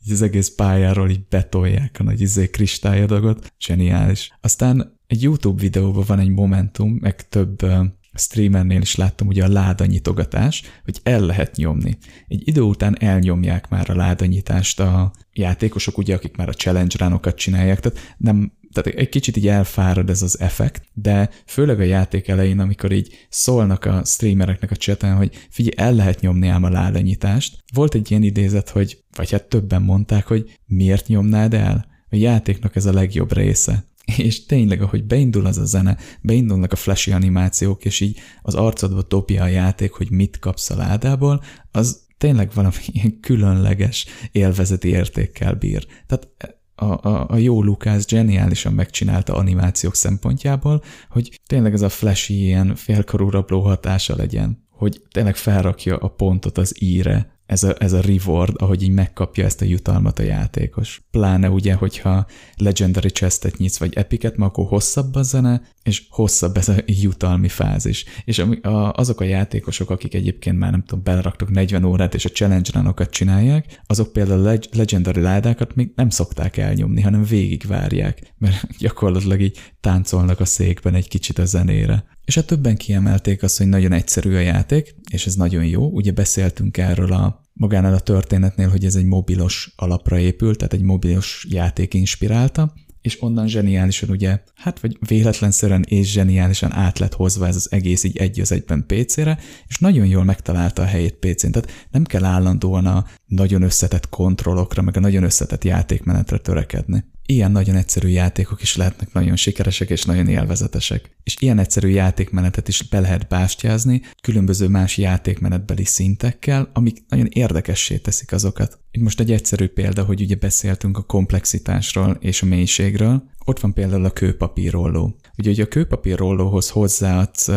így az egész pályáról így betolják a nagy izé kristályadagot. Zseniális. Aztán egy YouTube videóban van egy momentum, meg több streamernél is láttam ugye a ládanyitogatás, hogy el lehet nyomni. Egy idő után elnyomják már a ládanyítást a játékosok, ugye, akik már a challenge ránokat csinálják, tehát nem tehát egy kicsit így elfárad ez az effekt, de főleg a játék elején, amikor így szólnak a streamereknek a chaten, hogy figyelj, el lehet nyomni ám a ládanyitást. Volt egy ilyen idézet, hogy, vagy hát többen mondták, hogy miért nyomnád el? A játéknak ez a legjobb része. <laughs> És tényleg, ahogy beindul az a zene, beindulnak a flashy animációk, és így az arcodba topja a játék, hogy mit kapsz a ládából, az tényleg valami <laughs> ilyen különleges élvezeti értékkel bír. Tehát a, a, a jó Lucas geniálisan megcsinálta animációk szempontjából, hogy tényleg ez a flashy ilyen félkarú rabló hatása legyen, hogy tényleg felrakja a pontot az íre, ez a, ez a reward, ahogy így megkapja ezt a jutalmat a játékos. Pláne ugye, hogyha Legendary Chestet nyitsz, vagy Epicet, akkor hosszabb a zene, és hosszabb ez a jutalmi fázis. És a, a, azok a játékosok, akik egyébként már nem tudom, beleraktok 40 órát, és a challenge runokat csinálják, azok például a Legendary ládákat még nem szokták elnyomni, hanem végigvárják, mert gyakorlatilag így táncolnak a székben egy kicsit a zenére. És a többen kiemelték azt, hogy nagyon egyszerű a játék, és ez nagyon jó. Ugye beszéltünk erről a magánál a történetnél, hogy ez egy mobilos alapra épült, tehát egy mobilos játék inspirálta, és onnan zseniálisan ugye, hát vagy véletlenszerűen és zseniálisan át lett hozva ez az egész így egy az egyben PC-re, és nagyon jól megtalálta a helyét PC-n. Tehát nem kell állandóan a nagyon összetett kontrollokra, meg a nagyon összetett játékmenetre törekedni ilyen nagyon egyszerű játékok is lehetnek nagyon sikeresek és nagyon élvezetesek. És ilyen egyszerű játékmenetet is be lehet bástyázni különböző más játékmenetbeli szintekkel, amik nagyon érdekessé teszik azokat. Itt most egy egyszerű példa, hogy ugye beszéltünk a komplexitásról és a mélységről. Ott van például a kőpapírrolló. Ugye, ugye a kőpapírrollóhoz hozzáadsz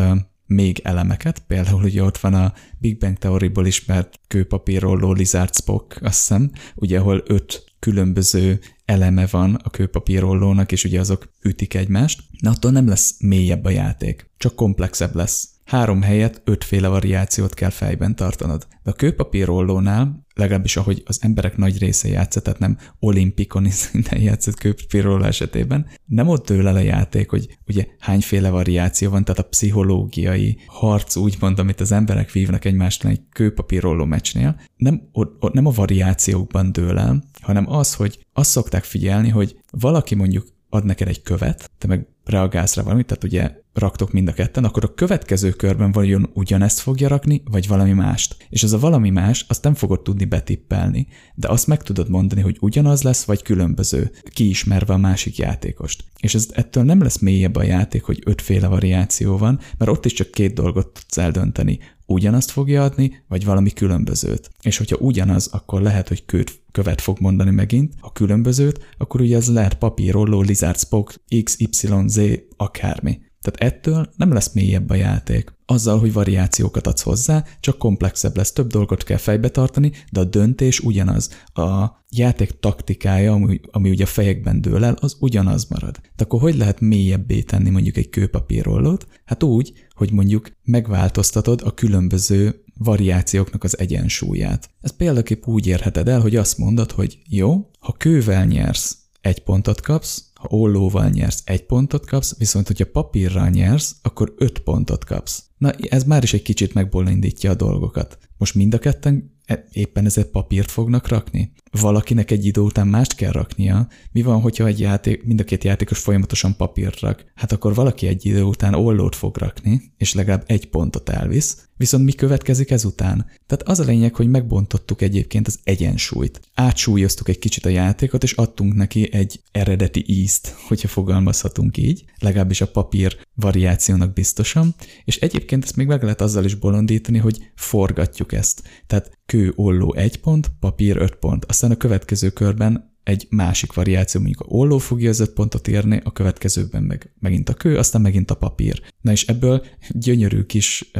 még elemeket, például ugye ott van a Big Bang Theory-ból ismert kőpapírrolló Lizard Spock, azt hiszem, ugye ahol öt különböző eleme van a kőpapírollónak, és ugye azok ütik egymást, de attól nem lesz mélyebb a játék, csak komplexebb lesz. Három helyet ötféle variációt kell fejben tartanod. De a kőpapírollónál, legalábbis ahogy az emberek nagy része játszott, tehát nem olimpikon szinten játszott kőpapírolló esetében, nem ott dől el a játék, hogy ugye hányféle variáció van, tehát a pszichológiai harc úgymond, amit az emberek vívnak egymástól egy kőpapírolló meccsnél, nem, ott, ott nem a variációkban dől el, hanem az, hogy azt szokták figyelni, hogy valaki mondjuk ad neked egy követ, te meg reagálsz rá valamit, tehát ugye raktok mind a ketten, akkor a következő körben vajon ugyanezt fogja rakni, vagy valami mást. És az a valami más, azt nem fogod tudni betippelni, de azt meg tudod mondani, hogy ugyanaz lesz, vagy különböző, kiismerve a másik játékost. És ez ettől nem lesz mélyebb a játék, hogy ötféle variáció van, mert ott is csak két dolgot tudsz eldönteni. Ugyanazt fogja adni, vagy valami különbözőt. És hogyha ugyanaz, akkor lehet, hogy köt, követ fog mondani megint, ha különbözőt, akkor ugye ez lehet papírolló, lizard spoke, x, y, z, akármi. Tehát ettől nem lesz mélyebb a játék. Azzal, hogy variációkat adsz hozzá, csak komplexebb lesz, több dolgot kell fejbe tartani, de a döntés ugyanaz. A játék taktikája, ami, ami ugye a fejekben dől el, az ugyanaz marad. De akkor hogy lehet mélyebbé tenni mondjuk egy kőpapírollót? Hát úgy, hogy mondjuk megváltoztatod a különböző variációknak az egyensúlyát. Ez példaképp úgy érheted el, hogy azt mondod, hogy jó, ha kővel nyersz, egy pontot kapsz, ollóval nyersz, egy pontot kapsz, viszont hogyha papírral nyersz, akkor öt pontot kapsz. Na, ez már is egy kicsit megbolondítja a dolgokat. Most mind a ketten e, éppen ezért papírt fognak rakni? Valakinek egy idő után mást kell raknia. Mi van, hogyha egy játék, mind a két játékos folyamatosan papírt rak? Hát akkor valaki egy idő után ollót fog rakni, és legalább egy pontot elvisz, Viszont mi következik ezután? Tehát az a lényeg, hogy megbontottuk egyébként az egyensúlyt. Átsúlyoztuk egy kicsit a játékot, és adtunk neki egy eredeti ízt, hogyha fogalmazhatunk így, legalábbis a papír variációnak biztosan, és egyébként ezt még meg lehet azzal is bolondítani, hogy forgatjuk ezt. Tehát kő, olló egy pont, papír öt pont. Aztán a következő körben egy másik variáció, mondjuk a olló fogja az öt pontot érni, a következőben meg megint a kő, aztán megint a papír. Na és ebből gyönyörű kis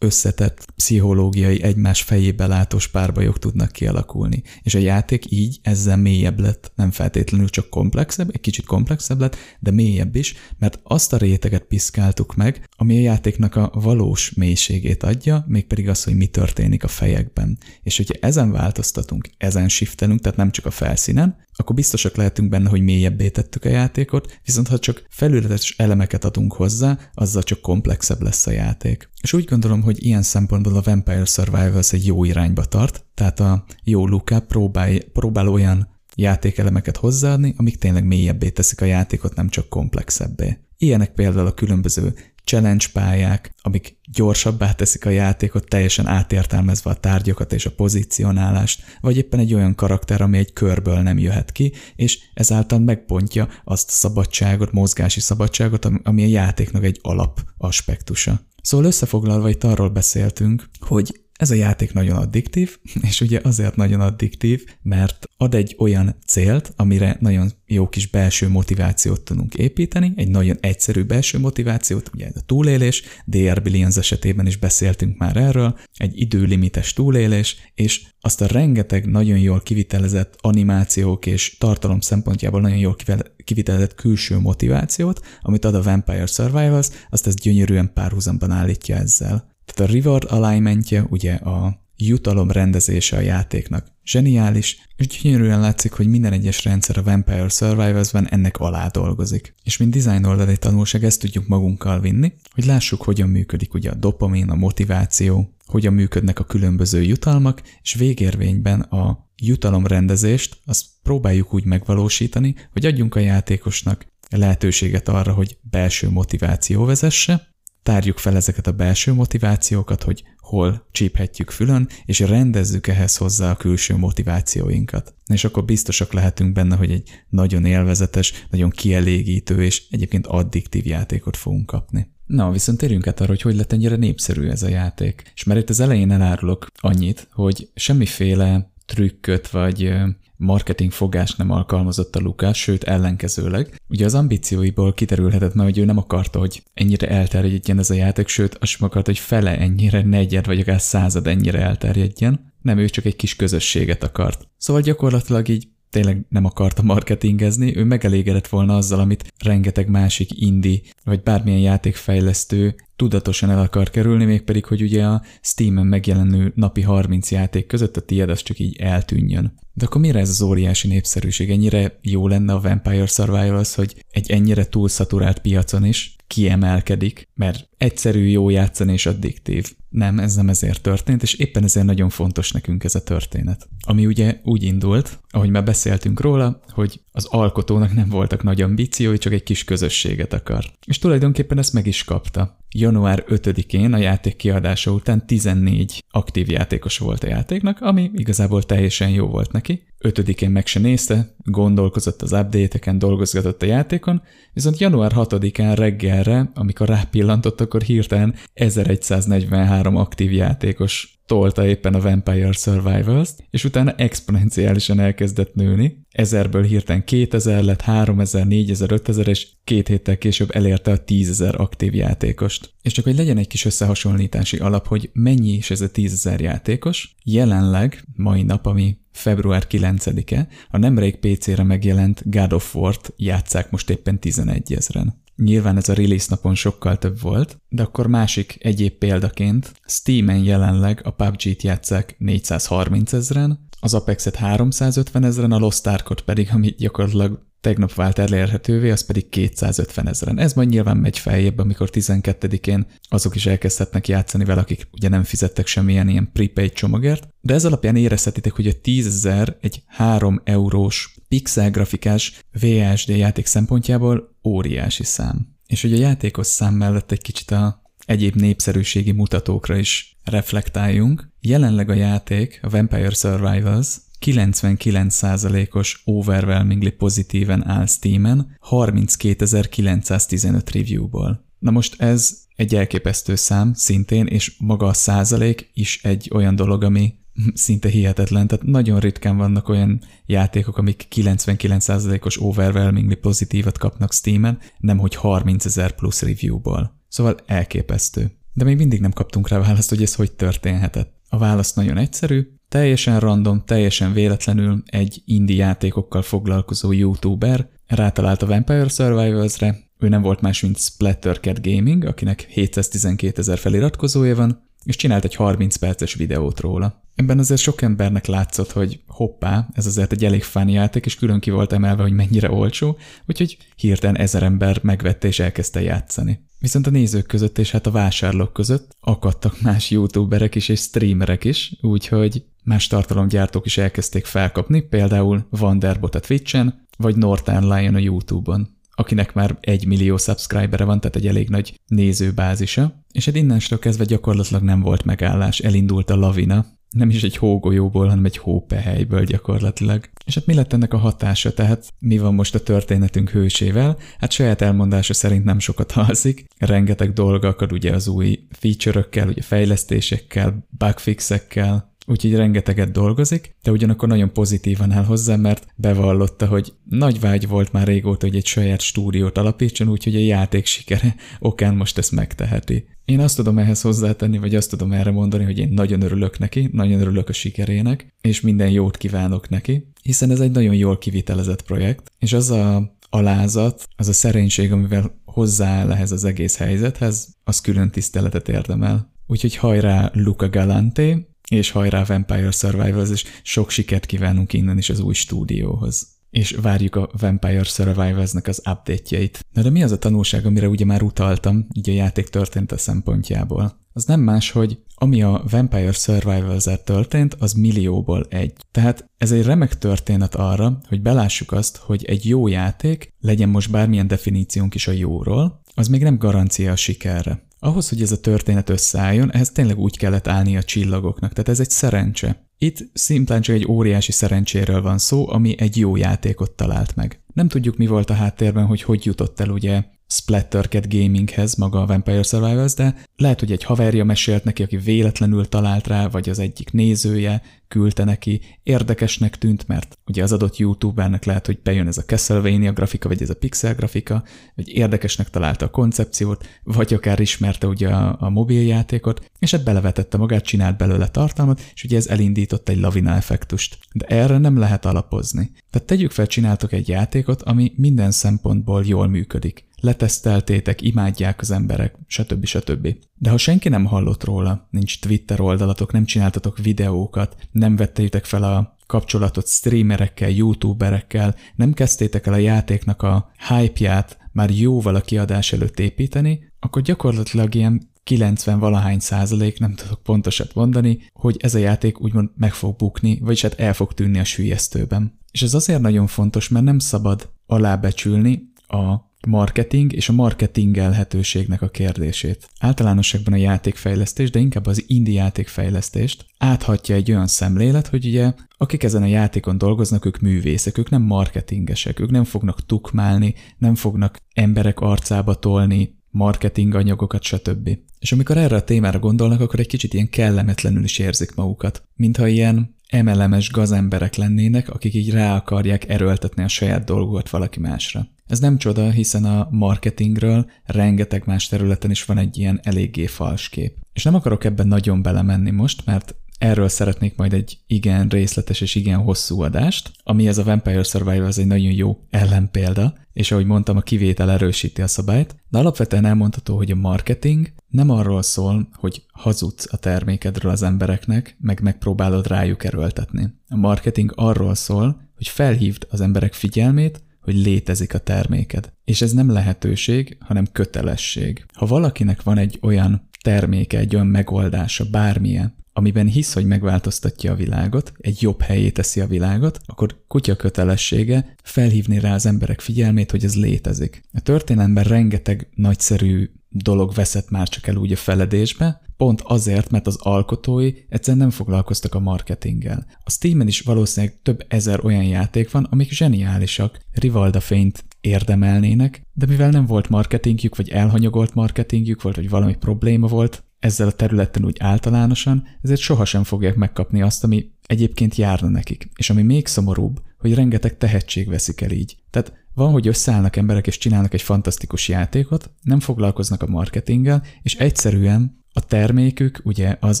összetett pszichológiai egymás fejébe látós párbajok tudnak kialakulni. És a játék így ezzel mélyebb lett, nem feltétlenül csak komplexebb, egy kicsit komplexebb lett, de mélyebb is, mert azt a réteget piszkáltuk meg, ami a játéknak a valós mélységét adja, mégpedig az, hogy mi történik a fejekben. És hogyha ezen változtatunk, ezen shiftelünk, tehát nem csak a felszínen, akkor biztosak lehetünk benne, hogy mélyebbé tettük a játékot, viszont ha csak felületes elemeket adunk hozzá, azzal csak komplexebb lesz a játék. És úgy gondolom, hogy ilyen szempontból a Vampire Survivors egy jó irányba tart, tehát a jó Luca próbál, próbál olyan játékelemeket hozzáadni, amik tényleg mélyebbé teszik a játékot, nem csak komplexebbé. Ilyenek például a különböző challenge pályák, amik gyorsabbá teszik a játékot, teljesen átértelmezve a tárgyakat és a pozícionálást, vagy éppen egy olyan karakter, ami egy körből nem jöhet ki, és ezáltal megpontja azt a szabadságot, mozgási szabadságot, ami a játéknak egy alap aspektusa. Szóval összefoglalva itt arról beszéltünk, hogy Ez a játék nagyon addiktív, <laughs> és ugye azért nagyon addiktív, mert ad egy olyan célt, amire nagyon jó kis belső motivációt tudunk építeni, egy nagyon egyszerű belső motivációt, ugye a túlélés, DR Billions esetében is beszéltünk már erről, egy időlimites túlélés, és azt a rengeteg nagyon jól kivitelezett animációk és tartalom szempontjából nagyon jól kivitelezett külső motivációt, amit ad a Vampire Survivors, azt ez gyönyörűen párhuzamban állítja ezzel. Tehát a reward alignmentje, ugye a jutalom rendezése a játéknak zseniális, és gyönyörűen látszik, hogy minden egyes rendszer a Vampire Survivors-ben ennek alá dolgozik. És mint design oldali tanulság ezt tudjuk magunkkal vinni, hogy lássuk, hogyan működik ugye a dopamin, a motiváció, hogyan működnek a különböző jutalmak, és végérvényben a jutalomrendezést azt próbáljuk úgy megvalósítani, hogy adjunk a játékosnak lehetőséget arra, hogy belső motiváció vezesse, tárjuk fel ezeket a belső motivációkat, hogy hol csíphetjük fülön, és rendezzük ehhez hozzá a külső motivációinkat. És akkor biztosak lehetünk benne, hogy egy nagyon élvezetes, nagyon kielégítő és egyébként addiktív játékot fogunk kapni. Na, viszont térjünk át arra, hogy hogy lett ennyire népszerű ez a játék. És mert itt az elején elárulok annyit, hogy semmiféle trükköt vagy marketing fogás nem alkalmazott a Lukás, sőt ellenkezőleg. Ugye az ambícióiból kiterülhetett már, hogy ő nem akarta, hogy ennyire elterjedjen ez a játék, sőt azt sem akarta, hogy fele ennyire, negyed vagy akár század ennyire elterjedjen. Nem, ő csak egy kis közösséget akart. Szóval gyakorlatilag így tényleg nem akarta marketingezni, ő megelégedett volna azzal, amit rengeteg másik indi, vagy bármilyen játékfejlesztő tudatosan el akar kerülni, mégpedig, hogy ugye a Steam-en megjelenő napi 30 játék között a tiéd az csak így eltűnjön. De akkor miért ez az óriási népszerűség? Ennyire jó lenne a Vampire Survivors, hogy egy ennyire túlszaturált piacon is kiemelkedik, mert egyszerű, jó játszani és addiktív. Nem, ez nem ezért történt, és éppen ezért nagyon fontos nekünk ez a történet. Ami ugye úgy indult, ahogy már beszéltünk róla, hogy az alkotónak nem voltak nagy ambíciói, csak egy kis közösséget akar. És tulajdonképpen ezt meg is kapta. Január 5-én a játék kiadása után 14 aktív játékos volt a játéknak, ami igazából teljesen jó volt neki. 5-én meg se nézte, gondolkozott az update-eken, dolgozgatott a játékon, viszont január 6-án reggelre, amikor rápillantott, akkor hirtelen 1143 aktív játékos tolta éppen a Vampire Survivors-t, és utána exponenciálisan elkezdett nőni. Ezerből hirtelen 2000 lett, 3000, 4000, 5000, és két héttel később elérte a 10.000 aktív játékost. És csak hogy legyen egy kis összehasonlítási alap, hogy mennyi is ez a 10.000 játékos, jelenleg, mai nap, ami február 9-e, a nemrég PC-re megjelent God of War-t játszák most éppen 11 ezeren. Nyilván ez a release napon sokkal több volt, de akkor másik egyéb példaként Steam-en jelenleg a PUBG-t játszák 430 ezeren, az Apex-et 350 ezeren, a Lost Ark-ot pedig, ami gyakorlatilag tegnap vált elérhetővé, az pedig 250 ezeren. Ez majd nyilván megy feljebb, amikor 12-én azok is elkezdhetnek játszani vele, akik ugye nem fizettek semmilyen ilyen prepaid csomagért, de ez alapján érezhetitek, hogy a 10 ezer egy 3 eurós pixel grafikás VSD játék szempontjából óriási szám. És hogy a játékos szám mellett egy kicsit a egyéb népszerűségi mutatókra is reflektáljunk. Jelenleg a játék, a Vampire Survivors 99%-os overwhelmingly pozitíven áll Steam-en 32.915 reviewból. Na most ez egy elképesztő szám szintén, és maga a százalék is egy olyan dolog, ami <laughs> szinte hihetetlen, tehát nagyon ritkán vannak olyan játékok, amik 99%-os overwhelmingly pozitívat kapnak Steam-en, nemhogy 30 ezer plusz reviewból. Szóval elképesztő. De még mindig nem kaptunk rá választ, hogy ez hogy történhetett. A válasz nagyon egyszerű, teljesen random, teljesen véletlenül egy indie játékokkal foglalkozó youtuber rátalált a Vampire Survivors-re, ő nem volt más, mint Splattercat Gaming, akinek 712 ezer feliratkozója van, és csinált egy 30 perces videót róla. Ebben azért sok embernek látszott, hogy hoppá, ez azért egy elég fán játék, és külön ki volt emelve, hogy mennyire olcsó, úgyhogy hirtelen ezer ember megvette és elkezdte játszani. Viszont a nézők között és hát a vásárlók között akadtak más youtuberek is és streamerek is, úgyhogy más tartalomgyártók is elkezdték felkapni, például Vanderbot a Twitchen, vagy Northern Lion a YouTube-on akinek már egy millió subscribere van, tehát egy elég nagy nézőbázisa, és egy innenstől kezdve gyakorlatilag nem volt megállás, elindult a lavina, nem is egy hógolyóból, hanem egy hópehelyből gyakorlatilag. És hát mi lett ennek a hatása? Tehát mi van most a történetünk hősével? Hát saját elmondása szerint nem sokat alszik, rengeteg dolga akad ugye az új feature-ökkel, ugye fejlesztésekkel, bugfixekkel, úgyhogy rengeteget dolgozik, de ugyanakkor nagyon pozitívan áll hozzá, mert bevallotta, hogy nagy vágy volt már régóta, hogy egy saját stúdiót alapítson, úgyhogy a játék sikere okán most ezt megteheti. Én azt tudom ehhez hozzátenni, vagy azt tudom erre mondani, hogy én nagyon örülök neki, nagyon örülök a sikerének, és minden jót kívánok neki, hiszen ez egy nagyon jól kivitelezett projekt, és az a alázat, az a szerénység, amivel hozzááll ehhez az egész helyzethez, az külön tiszteletet érdemel. Úgyhogy hajrá Luca Galante, és hajrá Vampire Survivors, és sok sikert kívánunk innen is az új stúdióhoz. És várjuk a Vampire Survivors-nek az update-jeit. Na de mi az a tanulság, amire ugye már utaltam, így a játék történt a szempontjából? Az nem más, hogy ami a Vampire survivors történt, az millióból egy. Tehát ez egy remek történet arra, hogy belássuk azt, hogy egy jó játék, legyen most bármilyen definíciónk is a jóról, az még nem garancia a sikerre. Ahhoz, hogy ez a történet összeálljon, ehhez tényleg úgy kellett állni a csillagoknak, tehát ez egy szerencse. Itt szimplán csak egy óriási szerencséről van szó, ami egy jó játékot talált meg. Nem tudjuk, mi volt a háttérben, hogy hogy jutott el ugye Splattercat Gaminghez maga a Vampire Survivors, de lehet, hogy egy haverja mesélt neki, aki véletlenül talált rá, vagy az egyik nézője küldte neki, érdekesnek tűnt, mert ugye az adott youtubernek lehet, hogy bejön ez a Castlevania grafika, vagy ez a pixel grafika, vagy érdekesnek találta a koncepciót, vagy akár ismerte ugye a, a mobiljátékot, és hát belevetette magát, csinált belőle tartalmat, és ugye ez elindított egy lavina effektust. De erre nem lehet alapozni. Tehát tegyük fel, csináltok egy játékot, ami minden szempontból jól működik leteszteltétek, imádják az emberek, stb. stb. De ha senki nem hallott róla, nincs Twitter oldalatok, nem csináltatok videókat, nem vettétek fel a kapcsolatot streamerekkel, youtuberekkel, nem kezdtétek el a játéknak a hype-ját már jóval a kiadás előtt építeni, akkor gyakorlatilag ilyen 90 valahány százalék, nem tudok pontosat mondani, hogy ez a játék úgymond meg fog bukni, vagyis hát el fog tűnni a sülyeztőben. És ez azért nagyon fontos, mert nem szabad alábecsülni a marketing és a marketingelhetőségnek a kérdését. Általánosságban a játékfejlesztés, de inkább az indie játékfejlesztést áthatja egy olyan szemlélet, hogy ugye akik ezen a játékon dolgoznak, ők művészek, ők nem marketingesek, ők nem fognak tukmálni, nem fognak emberek arcába tolni marketing anyagokat, stb. És amikor erre a témára gondolnak, akkor egy kicsit ilyen kellemetlenül is érzik magukat, mintha ilyen emelemes gazemberek lennének, akik így rá akarják erőltetni a saját dolgokat valaki másra. Ez nem csoda, hiszen a marketingről rengeteg más területen is van egy ilyen eléggé fals kép. És nem akarok ebben nagyon belemenni most, mert Erről szeretnék majd egy igen részletes és igen hosszú adást, ami ez a Vampire Survivors egy nagyon jó ellenpélda, és ahogy mondtam, a kivétel erősíti a szabályt, de alapvetően elmondható, hogy a marketing nem arról szól, hogy hazudsz a termékedről az embereknek, meg megpróbálod rájuk erőltetni. A marketing arról szól, hogy felhívd az emberek figyelmét, hogy létezik a terméked. És ez nem lehetőség, hanem kötelesség. Ha valakinek van egy olyan terméke, egy olyan megoldása, bármilyen, amiben hisz, hogy megváltoztatja a világot, egy jobb helyé teszi a világot, akkor kutya kötelessége felhívni rá az emberek figyelmét, hogy ez létezik. A történelemben rengeteg nagyszerű dolog veszett már csak el úgy a feledésbe, pont azért, mert az alkotói egyszerűen nem foglalkoztak a marketinggel. A Steam-en is valószínűleg több ezer olyan játék van, amik zseniálisak, Rivalda fényt érdemelnének, de mivel nem volt marketingjük, vagy elhanyagolt marketingjük volt, vagy valami probléma volt, ezzel a területen úgy általánosan, ezért sohasem fogják megkapni azt, ami egyébként járna nekik. És ami még szomorúbb, hogy rengeteg tehetség veszik el így. Tehát van, hogy összeállnak emberek és csinálnak egy fantasztikus játékot, nem foglalkoznak a marketinggel, és egyszerűen a termékük, ugye az,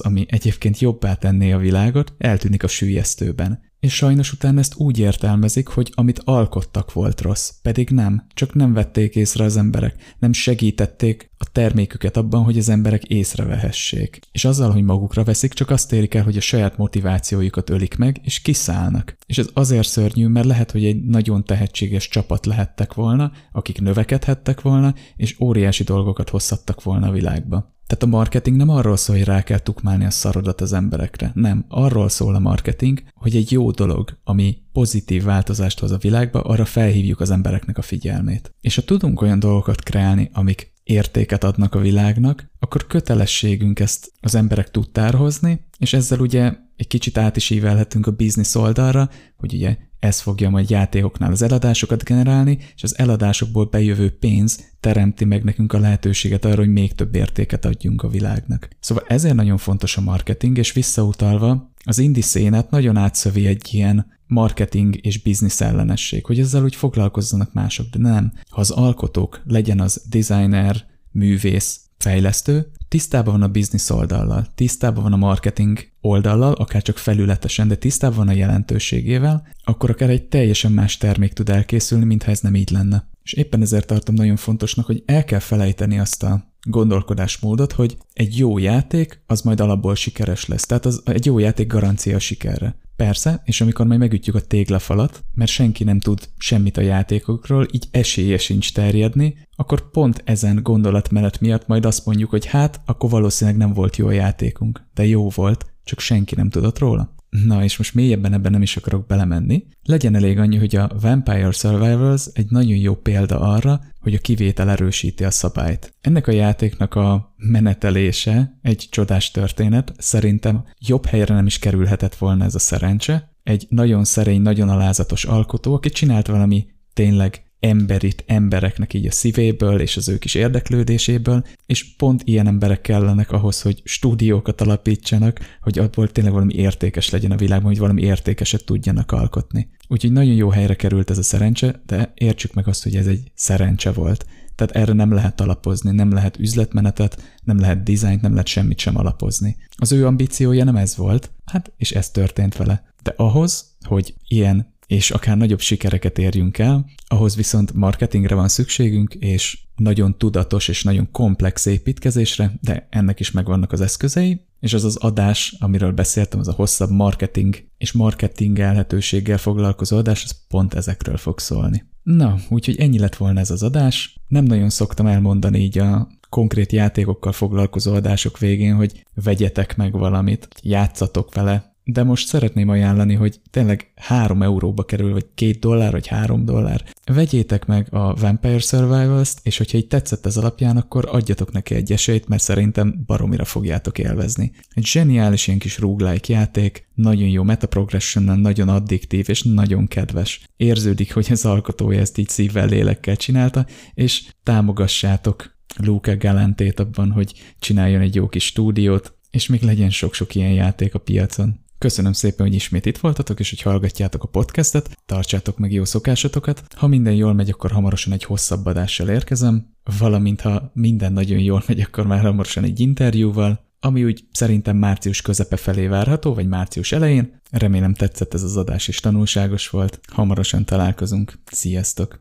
ami egyébként jobbá tenné a világot, eltűnik a sűjesztőben. És sajnos utána ezt úgy értelmezik, hogy amit alkottak volt rossz, pedig nem, csak nem vették észre az emberek, nem segítették a terméküket abban, hogy az emberek észrevehessék. És azzal, hogy magukra veszik, csak azt érik el, hogy a saját motivációjukat ölik meg, és kiszállnak. És ez azért szörnyű, mert lehet, hogy egy nagyon tehetséges csapat lehettek volna, akik növekedhettek volna, és óriási dolgokat hozhattak volna a világba. Tehát a marketing nem arról szól, hogy rá kell tukmálni a szarodat az emberekre. Nem, arról szól a marketing, hogy egy jó dolog, ami pozitív változást hoz a világba, arra felhívjuk az embereknek a figyelmét. És ha tudunk olyan dolgokat kreálni, amik értéket adnak a világnak, akkor kötelességünk ezt az emberek tudtár hozni, és ezzel ugye egy kicsit át is ívelhetünk a biznisz oldalra, hogy ugye ez fogja majd játékoknál az eladásokat generálni, és az eladásokból bejövő pénz teremti meg nekünk a lehetőséget arra, hogy még több értéket adjunk a világnak. Szóval ezért nagyon fontos a marketing, és visszautalva, az indie szénet nagyon átszövi egy ilyen marketing és biznisz ellenesség, hogy ezzel úgy foglalkozzanak mások, de nem. Ha az alkotók, legyen az designer, művész, fejlesztő, tisztában van a biznisz oldallal, tisztában van a marketing oldallal, akár csak felületesen, de tisztában van a jelentőségével, akkor akár egy teljesen más termék tud elkészülni, mintha ez nem így lenne. És éppen ezért tartom nagyon fontosnak, hogy el kell felejteni azt a gondolkodásmódot, hogy egy jó játék az majd alapból sikeres lesz. Tehát az, egy jó játék garancia sikerre. Persze, és amikor majd megütjük a téglafalat, mert senki nem tud semmit a játékokról, így esélye sincs terjedni, akkor pont ezen gondolatmenet miatt majd azt mondjuk, hogy hát, akkor valószínűleg nem volt jó a játékunk, de jó volt, csak senki nem tudott róla. Na, és most mélyebben ebben nem is akarok belemenni. Legyen elég annyi, hogy a Vampire Survivors egy nagyon jó példa arra, hogy a kivétel erősíti a szabályt. Ennek a játéknak a menetelése egy csodás történet, szerintem jobb helyre nem is kerülhetett volna ez a szerencse. Egy nagyon szerény, nagyon alázatos alkotó, aki csinált valami tényleg emberit embereknek így a szívéből és az ő kis érdeklődéséből, és pont ilyen emberek kellenek ahhoz, hogy stúdiókat alapítsanak, hogy abból tényleg valami értékes legyen a világban, hogy valami értékeset tudjanak alkotni. Úgyhogy nagyon jó helyre került ez a szerencse, de értsük meg azt, hogy ez egy szerencse volt. Tehát erre nem lehet alapozni, nem lehet üzletmenetet, nem lehet dizájnt, nem lehet semmit sem alapozni. Az ő ambíciója nem ez volt, hát és ez történt vele. De ahhoz, hogy ilyen és akár nagyobb sikereket érjünk el, ahhoz viszont marketingre van szükségünk, és nagyon tudatos és nagyon komplex építkezésre, de ennek is megvannak az eszközei, és az az adás, amiről beszéltem, az a hosszabb marketing és marketing elhetőséggel foglalkozó adás, az pont ezekről fog szólni. Na, úgyhogy ennyi lett volna ez az adás. Nem nagyon szoktam elmondani így a konkrét játékokkal foglalkozó adások végén, hogy vegyetek meg valamit, játszatok vele, de most szeretném ajánlani, hogy tényleg 3 euróba kerül, vagy 2 dollár, vagy 3 dollár. Vegyétek meg a Vampire Survivals-t, és hogyha így tetszett ez alapján, akkor adjatok neki egy esélyt, mert szerintem baromira fogjátok élvezni. Egy zseniális ilyen kis roguelike játék, nagyon jó metaprogression nagyon addiktív, és nagyon kedves. Érződik, hogy az alkotója ezt így szívvel, lélekkel csinálta, és támogassátok Luca Galantét abban, hogy csináljon egy jó kis stúdiót, és még legyen sok-sok ilyen játék a piacon. Köszönöm szépen, hogy ismét itt voltatok, és hogy hallgatjátok a podcastet, tartsátok meg jó szokásatokat. Ha minden jól megy, akkor hamarosan egy hosszabb adással érkezem, valamint ha minden nagyon jól megy, akkor már hamarosan egy interjúval, ami úgy szerintem március közepe felé várható, vagy március elején. Remélem tetszett ez az adás és tanulságos volt. Hamarosan találkozunk. Sziasztok!